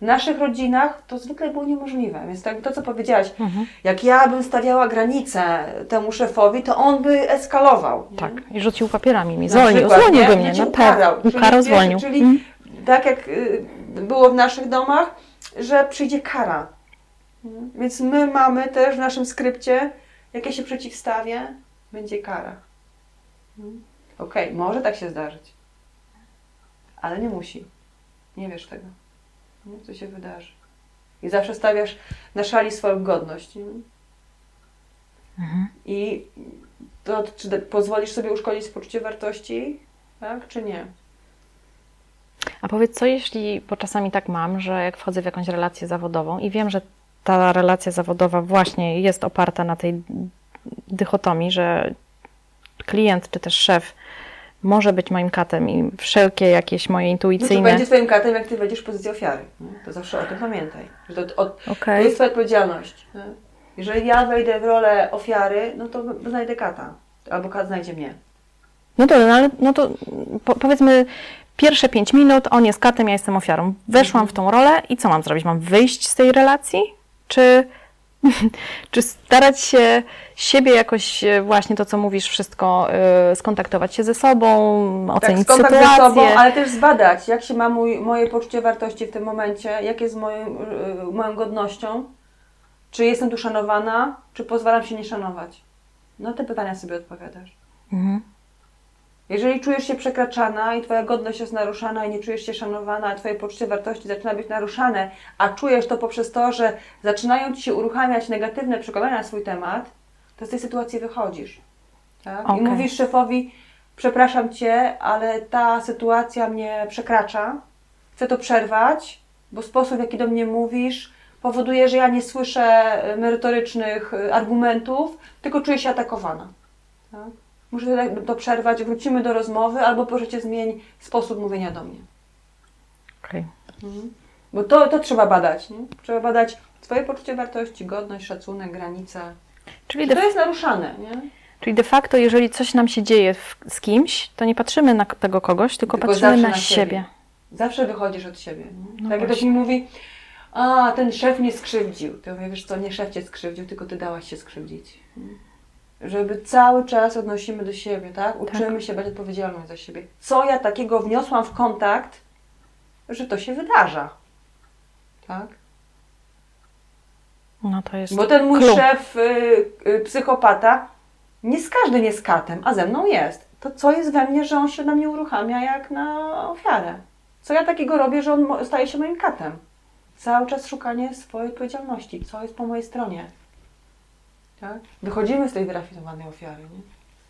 W naszych rodzinach to zwykle było niemożliwe. Więc tak, to, co powiedziałaś, mhm. jak ja bym stawiała granicę temu szefowi, to on by eskalował. Tak, i rzucił papierami mi. Zwolnił, zwolniłby mnie, na pewno. Karał zwolnił. Czyli mhm. tak jak y, było w naszych domach, że przyjdzie kara. Więc my mamy też w naszym skrypcie, jak ja się przeciwstawię, będzie kara. Okej, okay, może tak się zdarzyć, ale nie musi. Nie wiesz tego nie? co się wydarzy. I zawsze stawiasz na szali swoją godność. Mhm. I to, czy pozwolisz sobie uszkodzić poczucie wartości, tak, czy nie? A powiedz, co jeśli, bo czasami tak mam, że jak wchodzę w jakąś relację zawodową i wiem, że ta relacja zawodowa właśnie jest oparta na tej dychotomii, że klient czy też szef może być moim katem i wszelkie jakieś moje intuicyjne... No to będzie twoim katem, jak ty wejdziesz w pozycję ofiary. To zawsze o tym pamiętaj. Że to, od, okay. to jest twoja odpowiedzialność. Jeżeli ja wejdę w rolę ofiary, no to znajdę kata. Albo kat znajdzie mnie. No to, no ale no to po, powiedzmy pierwsze pięć minut, on jest katem, ja jestem ofiarą. Weszłam w tą rolę i co mam zrobić? Mam wyjść z tej relacji? Czy Czy starać się siebie jakoś e, właśnie to, co mówisz, wszystko y, skontaktować się ze sobą, ocenić tak, sytuację? ze sobą, ale też zbadać, jak się ma mój, moje poczucie wartości w tym momencie, jak jest moją, y, moją godnością, czy jestem tu szanowana, czy pozwalam się nie szanować. No te pytania sobie odpowiadasz. Mhm. Jeżeli czujesz się przekraczana i Twoja godność jest naruszana i nie czujesz się szanowana, a Twoje poczucie wartości zaczyna być naruszane, a czujesz to poprzez to, że zaczynają Ci się uruchamiać negatywne przekonania na swój temat, to z tej sytuacji wychodzisz. Tak? Okay. I mówisz szefowi, przepraszam Cię, ale ta sytuacja mnie przekracza, chcę to przerwać, bo sposób, w jaki do mnie mówisz, powoduje, że ja nie słyszę merytorycznych argumentów, tylko czuję się atakowana. Tak? Muszę to przerwać, wrócimy do rozmowy, albo proszę Cię zmień sposób mówienia do mnie. Okej. Okay. Mhm. Bo to, to trzeba badać. Nie? Trzeba badać Twoje poczucie wartości, godność, szacunek, granice. Czyli to jest naruszane. Nie? Czyli de facto, jeżeli coś nam się dzieje w, z kimś, to nie patrzymy na tego kogoś, tylko, tylko patrzymy na, na siebie. siebie. Zawsze wychodzisz od siebie. No tak ktoś mi mówi, a ten szef mnie skrzywdził. To ja mówię, wiesz co, nie szef cię skrzywdził, tylko ty dałaś się skrzywdzić żeby cały czas odnosimy do siebie, tak? Uczymy tak. się być odpowiedzialni za siebie. Co ja takiego wniosłam w kontakt, że to się wydarza, tak? No to jest. Bo ten mój klub. szef, y, y, psychopata, nie z każdym jest katem, a ze mną jest. To co jest we mnie, że on się na mnie uruchamia jak na ofiarę? Co ja takiego robię, że on staje się moim katem? Cały czas szukanie swojej odpowiedzialności. Co jest po mojej stronie? Tak? Wychodzimy z tej wyrafinowanej ofiary. Nie?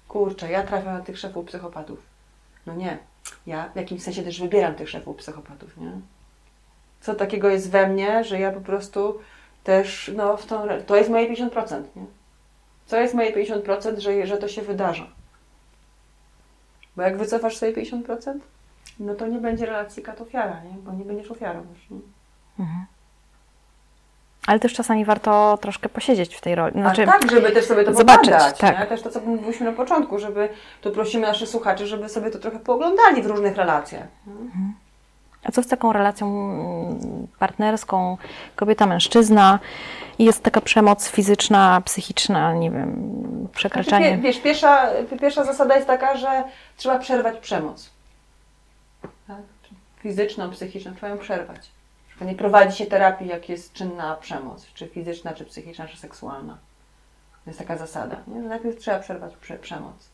Kurczę, ja trafiam na tych szefów psychopatów. No nie. Ja w jakimś sensie też wybieram tych szefów psychopatów, nie? Co takiego jest we mnie, że ja po prostu też, no, w tą, to jest moje 50%, nie? Co jest moje 50%, że, że to się wydarza? Bo jak wycofasz swoje 50%, no to nie będzie relacji kat-ofiara, nie? Bo nie będziesz ofiarą już, nie? Mhm. Ale też czasami warto troszkę posiedzieć w tej roli. Znaczy, A tak, żeby też sobie to zobaczyć. Tak. Nie? Też to, co mówiliśmy na początku, żeby tu prosimy naszych słuchaczy, żeby sobie to trochę pooglądali w różnych relacjach. Mhm. A co z taką relacją partnerską, kobieta-mężczyzna? Jest taka przemoc fizyczna, psychiczna, nie wiem, przekraczanie. Znaczy, wiesz, pierwsza, pierwsza zasada jest taka, że trzeba przerwać przemoc. Tak? Fizyczną, psychiczną, trzeba ją przerwać. Nie prowadzi się terapii, jak jest czynna przemoc, czy fizyczna, czy psychiczna, czy seksualna. To jest taka zasada. Nie? Najpierw trzeba przerwać prze przemoc.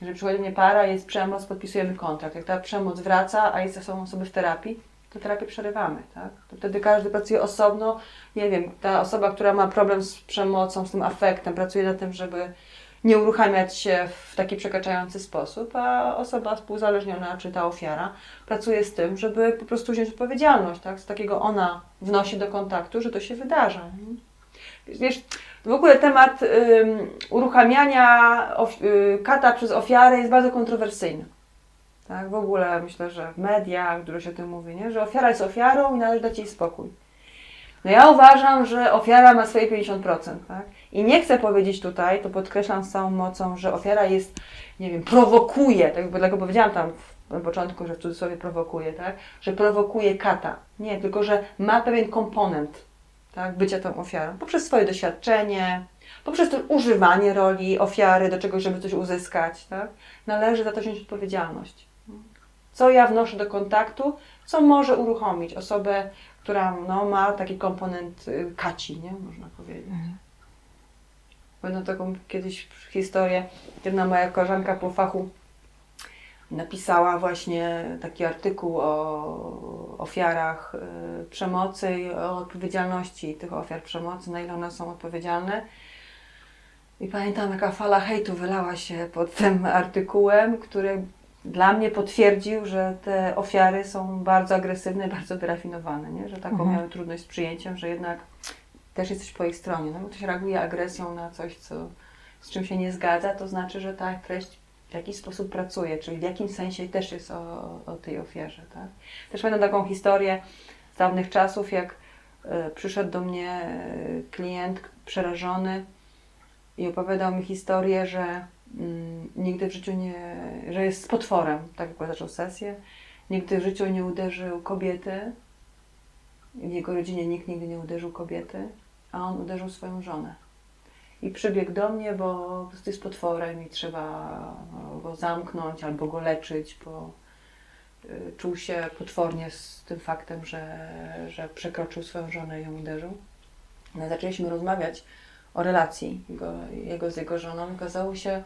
Jeżeli przychodzi mnie para, jest przemoc, podpisujemy kontrakt. Jak ta przemoc wraca, a jest są osoby w terapii, to terapię przerywamy. Tak? To wtedy każdy pracuje osobno. Nie wiem, ta osoba, która ma problem z przemocą, z tym afektem, pracuje nad tym, żeby nie uruchamiać się w taki przekraczający sposób, a osoba współzależniona, czy ta ofiara, pracuje z tym, żeby po prostu wziąć odpowiedzialność, tak? Z takiego ona wnosi do kontaktu, że to się wydarza. Wiesz, w ogóle temat uruchamiania y, kata przez ofiarę jest bardzo kontrowersyjny. Tak, w ogóle myślę, że w mediach dużo się o tym mówi, nie? że ofiara jest ofiarą i należy dać jej spokój. No ja uważam, że ofiara ma swoje 50%, tak? I nie chcę powiedzieć tutaj, to podkreślam z całą mocą, że ofiara jest, nie wiem, prowokuje, tak dlatego powiedziałam tam na początku, że w cudzysłowie prowokuje, tak? Że prowokuje kata. Nie, tylko że ma pewien komponent, tak? Bycia tą ofiarą. Poprzez swoje doświadczenie, poprzez to używanie roli ofiary do czegoś, żeby coś uzyskać, tak? Należy za to wziąć odpowiedzialność. Co ja wnoszę do kontaktu, co może uruchomić osobę, która no, ma taki komponent y, kaci, nie? Można powiedzieć. Pamiętam taką kiedyś historię, jedna moja koleżanka po fachu napisała właśnie taki artykuł o ofiarach y, przemocy i o odpowiedzialności tych ofiar przemocy, na ile one są odpowiedzialne. I pamiętam, jaka fala hejtu wylała się pod tym artykułem, który dla mnie potwierdził, że te ofiary są bardzo agresywne, bardzo wyrafinowane, nie? że taką mhm. miały trudność z przyjęciem, że jednak też jesteś po ich stronie. No, ktoś reaguje agresją na coś, co, z czym się nie zgadza, to znaczy, że ta treść w jakiś sposób pracuje, czyli w jakim sensie też jest o, o tej ofierze. Tak? Też pamiętam taką historię z dawnych czasów, jak y, przyszedł do mnie y, klient przerażony i opowiadał mi historię, że y, nigdy w życiu nie, że jest z potworem, tak jak zaczął sesję, nigdy w życiu nie uderzył kobiety, w jego rodzinie nikt nigdy nie uderzył kobiety, a on uderzył swoją żonę. I przybiegł do mnie, bo jest potworem i trzeba go zamknąć albo go leczyć, bo y, czuł się potwornie z tym faktem, że, że przekroczył swoją żonę i ją uderzył. No, zaczęliśmy rozmawiać o relacji jego, jego z jego żoną. Okazało się,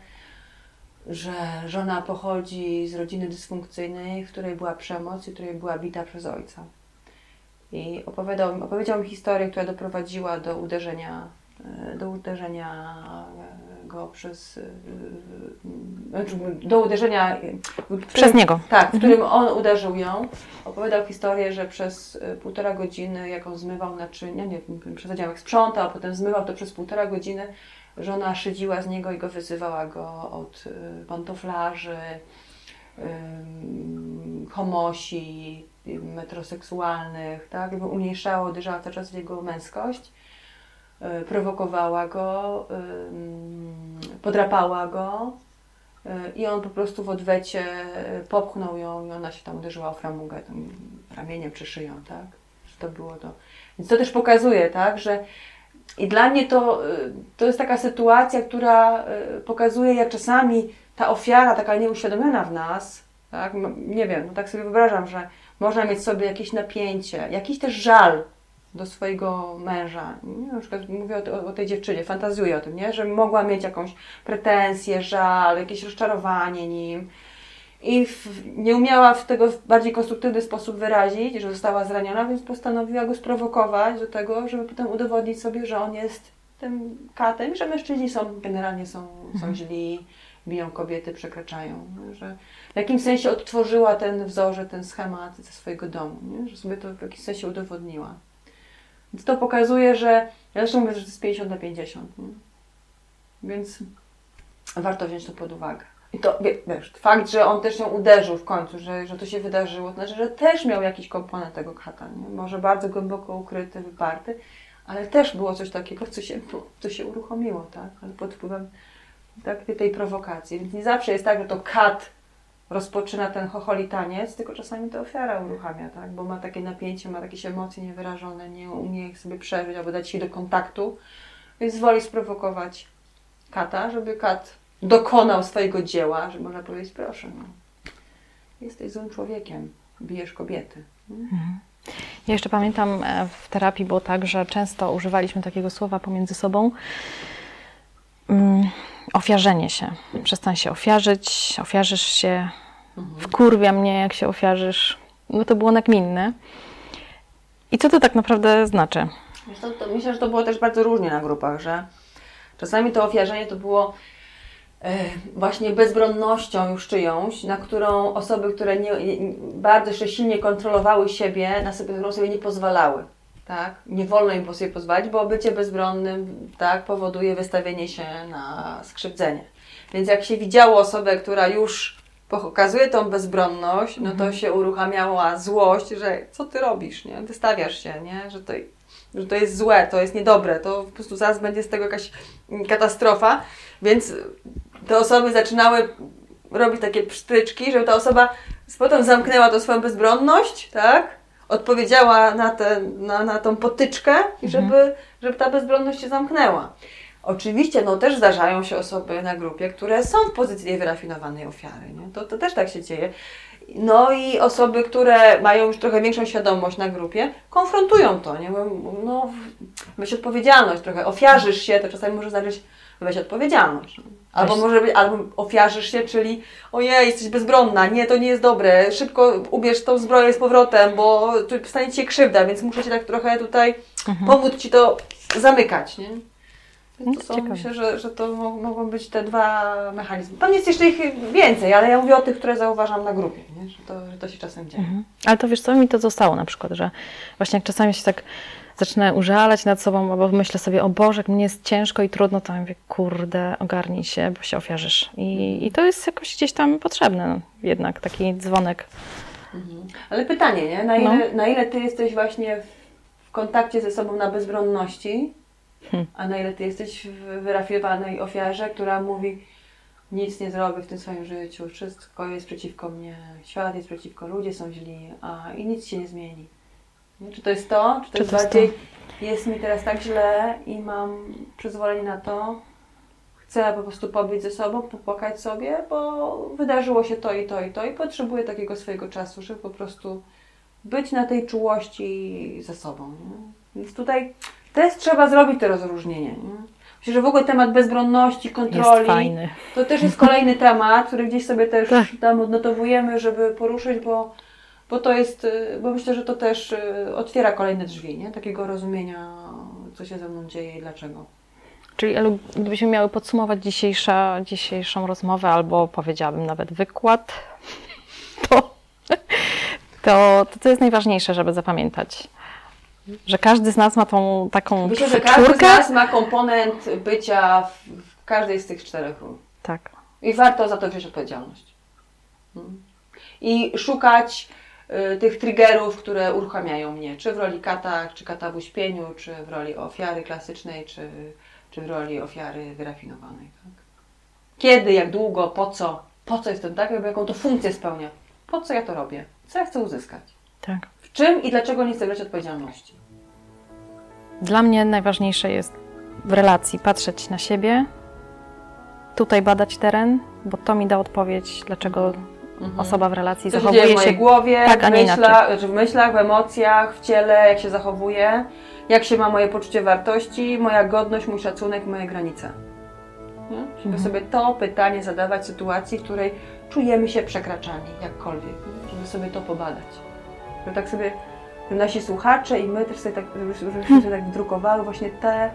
że żona pochodzi z rodziny dysfunkcyjnej, w której była przemoc i w której była bita przez ojca. I opowiadał, opowiedział mi historię, która doprowadziła do uderzenia, e, do uderzenia e, go przez. Znaczy, do uderzenia. Którym, przez niego. Tak, w mhm. którym on uderzył ją. Opowiadał historię, że przez półtora godziny, jak on zmywał naczynia, nie wiem, przesadziłem, jak sprzątał, a potem zmywał to przez półtora godziny, żona szydziła z niego i go wyzywała go od pantoflarzy, homosi, metroseksualnych, tak? Jakby umniejszała, uderzała cały czas w jego męskość, y, prowokowała go, podrapała go y, i on po prostu w odwecie popchnął ją i ona się tam uderzyła o framugę, tam ramieniem czy szyją, tak? To było to. Więc to też pokazuje, tak, że i dla mnie to, y, to jest taka sytuacja, która y, pokazuje, jak czasami ta ofiara, taka nieuświadomiona w nas, tak, nie wiem, no tak sobie wyobrażam, że można mieć sobie jakieś napięcie, jakiś też żal do swojego męża. Nie, na przykład mówię o, o, tej dziewczynie, fantazjuję o tym, nie? że mogła mieć jakąś pretensję, żal, jakieś rozczarowanie nim, i w, nie umiała w tego w bardziej konstruktywny sposób wyrazić, że została zraniona, więc postanowiła go sprowokować do tego, żeby potem udowodnić sobie, że on jest tym katem, że mężczyźni są generalnie są, są mhm. źli, biją kobiety, przekraczają. Że w jakimś sensie odtworzyła ten wzorzec, ten schemat ze swojego domu, nie? że sobie to w jakimś sensie udowodniła. Więc to pokazuje, że ja zresztą mówię, że to jest 50 na 50. Nie? Więc warto wziąć to pod uwagę. I to, wiesz, fakt, że on też ją uderzył w końcu, że, że to się wydarzyło, to znaczy, że też miał jakiś komponent tego kata, nie? może bardzo głęboko ukryty, wyparty, ale też było coś takiego, co się, co się uruchomiło, tak? Ale pod wpływem tak, tej prowokacji. Więc nie zawsze jest tak, że to kat rozpoczyna ten chocholi taniec, tylko czasami to ofiara uruchamia, tak? Bo ma takie napięcie, ma jakieś emocje niewyrażone, nie umie ich sobie przeżyć albo dać się do kontaktu, więc woli sprowokować kata, żeby kat dokonał swojego dzieła, że można powiedzieć, proszę, no, jesteś złym człowiekiem, bijesz kobiety. Mhm. Ja jeszcze pamiętam, e, w terapii było tak, że często używaliśmy takiego słowa pomiędzy sobą ofiarzenie się. Przestań się ofiarzyć, ofiarzysz się, mhm. wkurwia mnie, jak się ofiarzysz. No to było nagminne. I co to tak naprawdę znaczy? To, to myślę, że to było też bardzo różnie na grupach, że czasami to ofiarzenie to było E, właśnie bezbronnością już czyjąś, na którą osoby, które nie, bardzo jeszcze silnie kontrolowały siebie, na sobie, którą sobie nie pozwalały. Tak? Nie wolno im sobie pozwolić, bo bycie bezbronnym tak, powoduje wystawienie się na skrzywdzenie. Więc jak się widziało osobę, która już pokazuje tą bezbronność, no to mhm. się uruchamiała złość, że co ty robisz, nie? Wystawiasz się, nie? Że to, że to jest złe, to jest niedobre, to po prostu zaraz będzie z tego jakaś katastrofa. Więc te osoby zaczynały robić takie psztyczki, żeby ta osoba potem zamknęła tą swoją bezbronność, tak? Odpowiedziała na, te, na, na tą potyczkę i mhm. żeby, żeby ta bezbronność się zamknęła. Oczywiście, no też zdarzają się osoby na grupie, które są w pozycji wyrafinowanej ofiary. Nie? To, to też tak się dzieje. No i osoby, które mają już trochę większą świadomość na grupie, konfrontują to. Nie? No, weź odpowiedzialność trochę. Ofiarzysz się, to czasami może znaczyć weź odpowiedzialność. Albo może być, albo ofiarzysz się, czyli ojej, jesteś bezbronna, nie, to nie jest dobre, szybko ubierz tą zbroję z powrotem, bo tu stanie Ci krzywda, więc muszę Ci tak trochę tutaj mhm. pomóc Ci to zamykać, nie? To są, myślę, że, że to mogą być te dwa mechanizmy. Tam jest jeszcze ich więcej, ale ja mówię o tych, które zauważam na grupie, nie? Że, to, że to się czasem dzieje. Mhm. Ale to wiesz, co mi to zostało na przykład, że właśnie jak czasami się tak zacznę użalać nad sobą, bo myślę sobie, o Boże, jak mnie jest ciężko i trudno, to mówię, kurde, ogarnij się, bo się ofiarzysz. I, i to jest jakoś gdzieś tam potrzebne, no, jednak taki dzwonek. Mhm. Ale pytanie, nie? Na ile, no. na ile ty jesteś właśnie w kontakcie ze sobą na bezbronności, hmm. a na ile ty jesteś w wyrafiowanej ofiarze, która mówi, nic nie zrobię w tym swoim życiu, wszystko jest przeciwko mnie, świat jest przeciwko, ludzie są źli, a i nic się nie zmieni. Czy to jest to? Czy to czy jest to bardziej jest, to? jest mi teraz tak źle i mam przyzwolenie na to? Chcę po prostu pobyć ze sobą, popłakać sobie, bo wydarzyło się to i to i to i potrzebuję takiego swojego czasu, żeby po prostu być na tej czułości ze sobą. Nie? Więc tutaj też trzeba zrobić to rozróżnienie. Nie? Myślę, że w ogóle temat bezbronności, kontroli. To też jest kolejny temat, który gdzieś sobie też Tak. tam odnotowujemy, żeby poruszyć, bo, bo to jest, y, bo myślę, że to też y, otwiera kolejne drzwi, nie? Takiego rozumienia, co się ze mną dzieje i dlaczego. Czyli gdybyśmy miały podsumować dzisiejsza, dzisiejszą rozmowę, albo powiedziałabym nawet wykład, to, to, to co jest najważniejsze, żeby zapamiętać? Że każdy z nas ma tą taką Myślę, że każdy z czwórkę. nas ma komponent bycia w, w każdej z tych czterech ról. Tak. I warto za to wziąć odpowiedzialność. Mm. I szukać tych triggerów, które uruchamiają mnie, czy w roli kata, czy kata w uśpieniu, czy w roli ofiary klasycznej, czy, czy w roli ofiary wyrafinowanej. Tak? Kiedy, jak długo, po co, po co jestem tak, jaką to funkcję spełnia, po co ja to robię, co ja chcę uzyskać, tak. w czym i dlaczego nie chcę brać odpowiedzialności. Dla mnie najważniejsze jest w relacji patrzeć na siebie, tutaj badać teren, bo to mi da odpowiedź, dlaczego osoba w relacji się dzieje zachowuje w mojej się głowie, tak, w, myślach, w myślach, w emocjach, w ciele, jak się zachowuję, jak się ma moje poczucie wartości, moja godność, mój szacunek, moje granice. Nie? Żeby Mhm. sobie to pytanie zadawać w sytuacji, w której czujemy się przekraczani, jakkolwiek. nie? Żeby sobie to pobadać. Żeby tak sobie nasi słuchacze i my też sobie tak, żeby- żebyśmy sobie tak wdrukowały właśnie te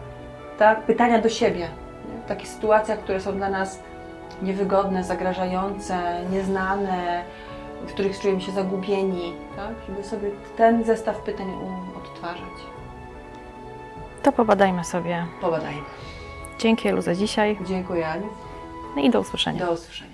tak, pytania do siebie. Nie? W takich sytuacjach, które są dla nas niewygodne, zagrażające, nieznane, w których czujemy się zagubieni, tak? żeby sobie ten zestaw pytań odtwarzać. To pobadajmy sobie. Pobadajmy. Dzięki Elu za dzisiaj Dziękuję Aniu. no i do usłyszenia. Do usłyszenia.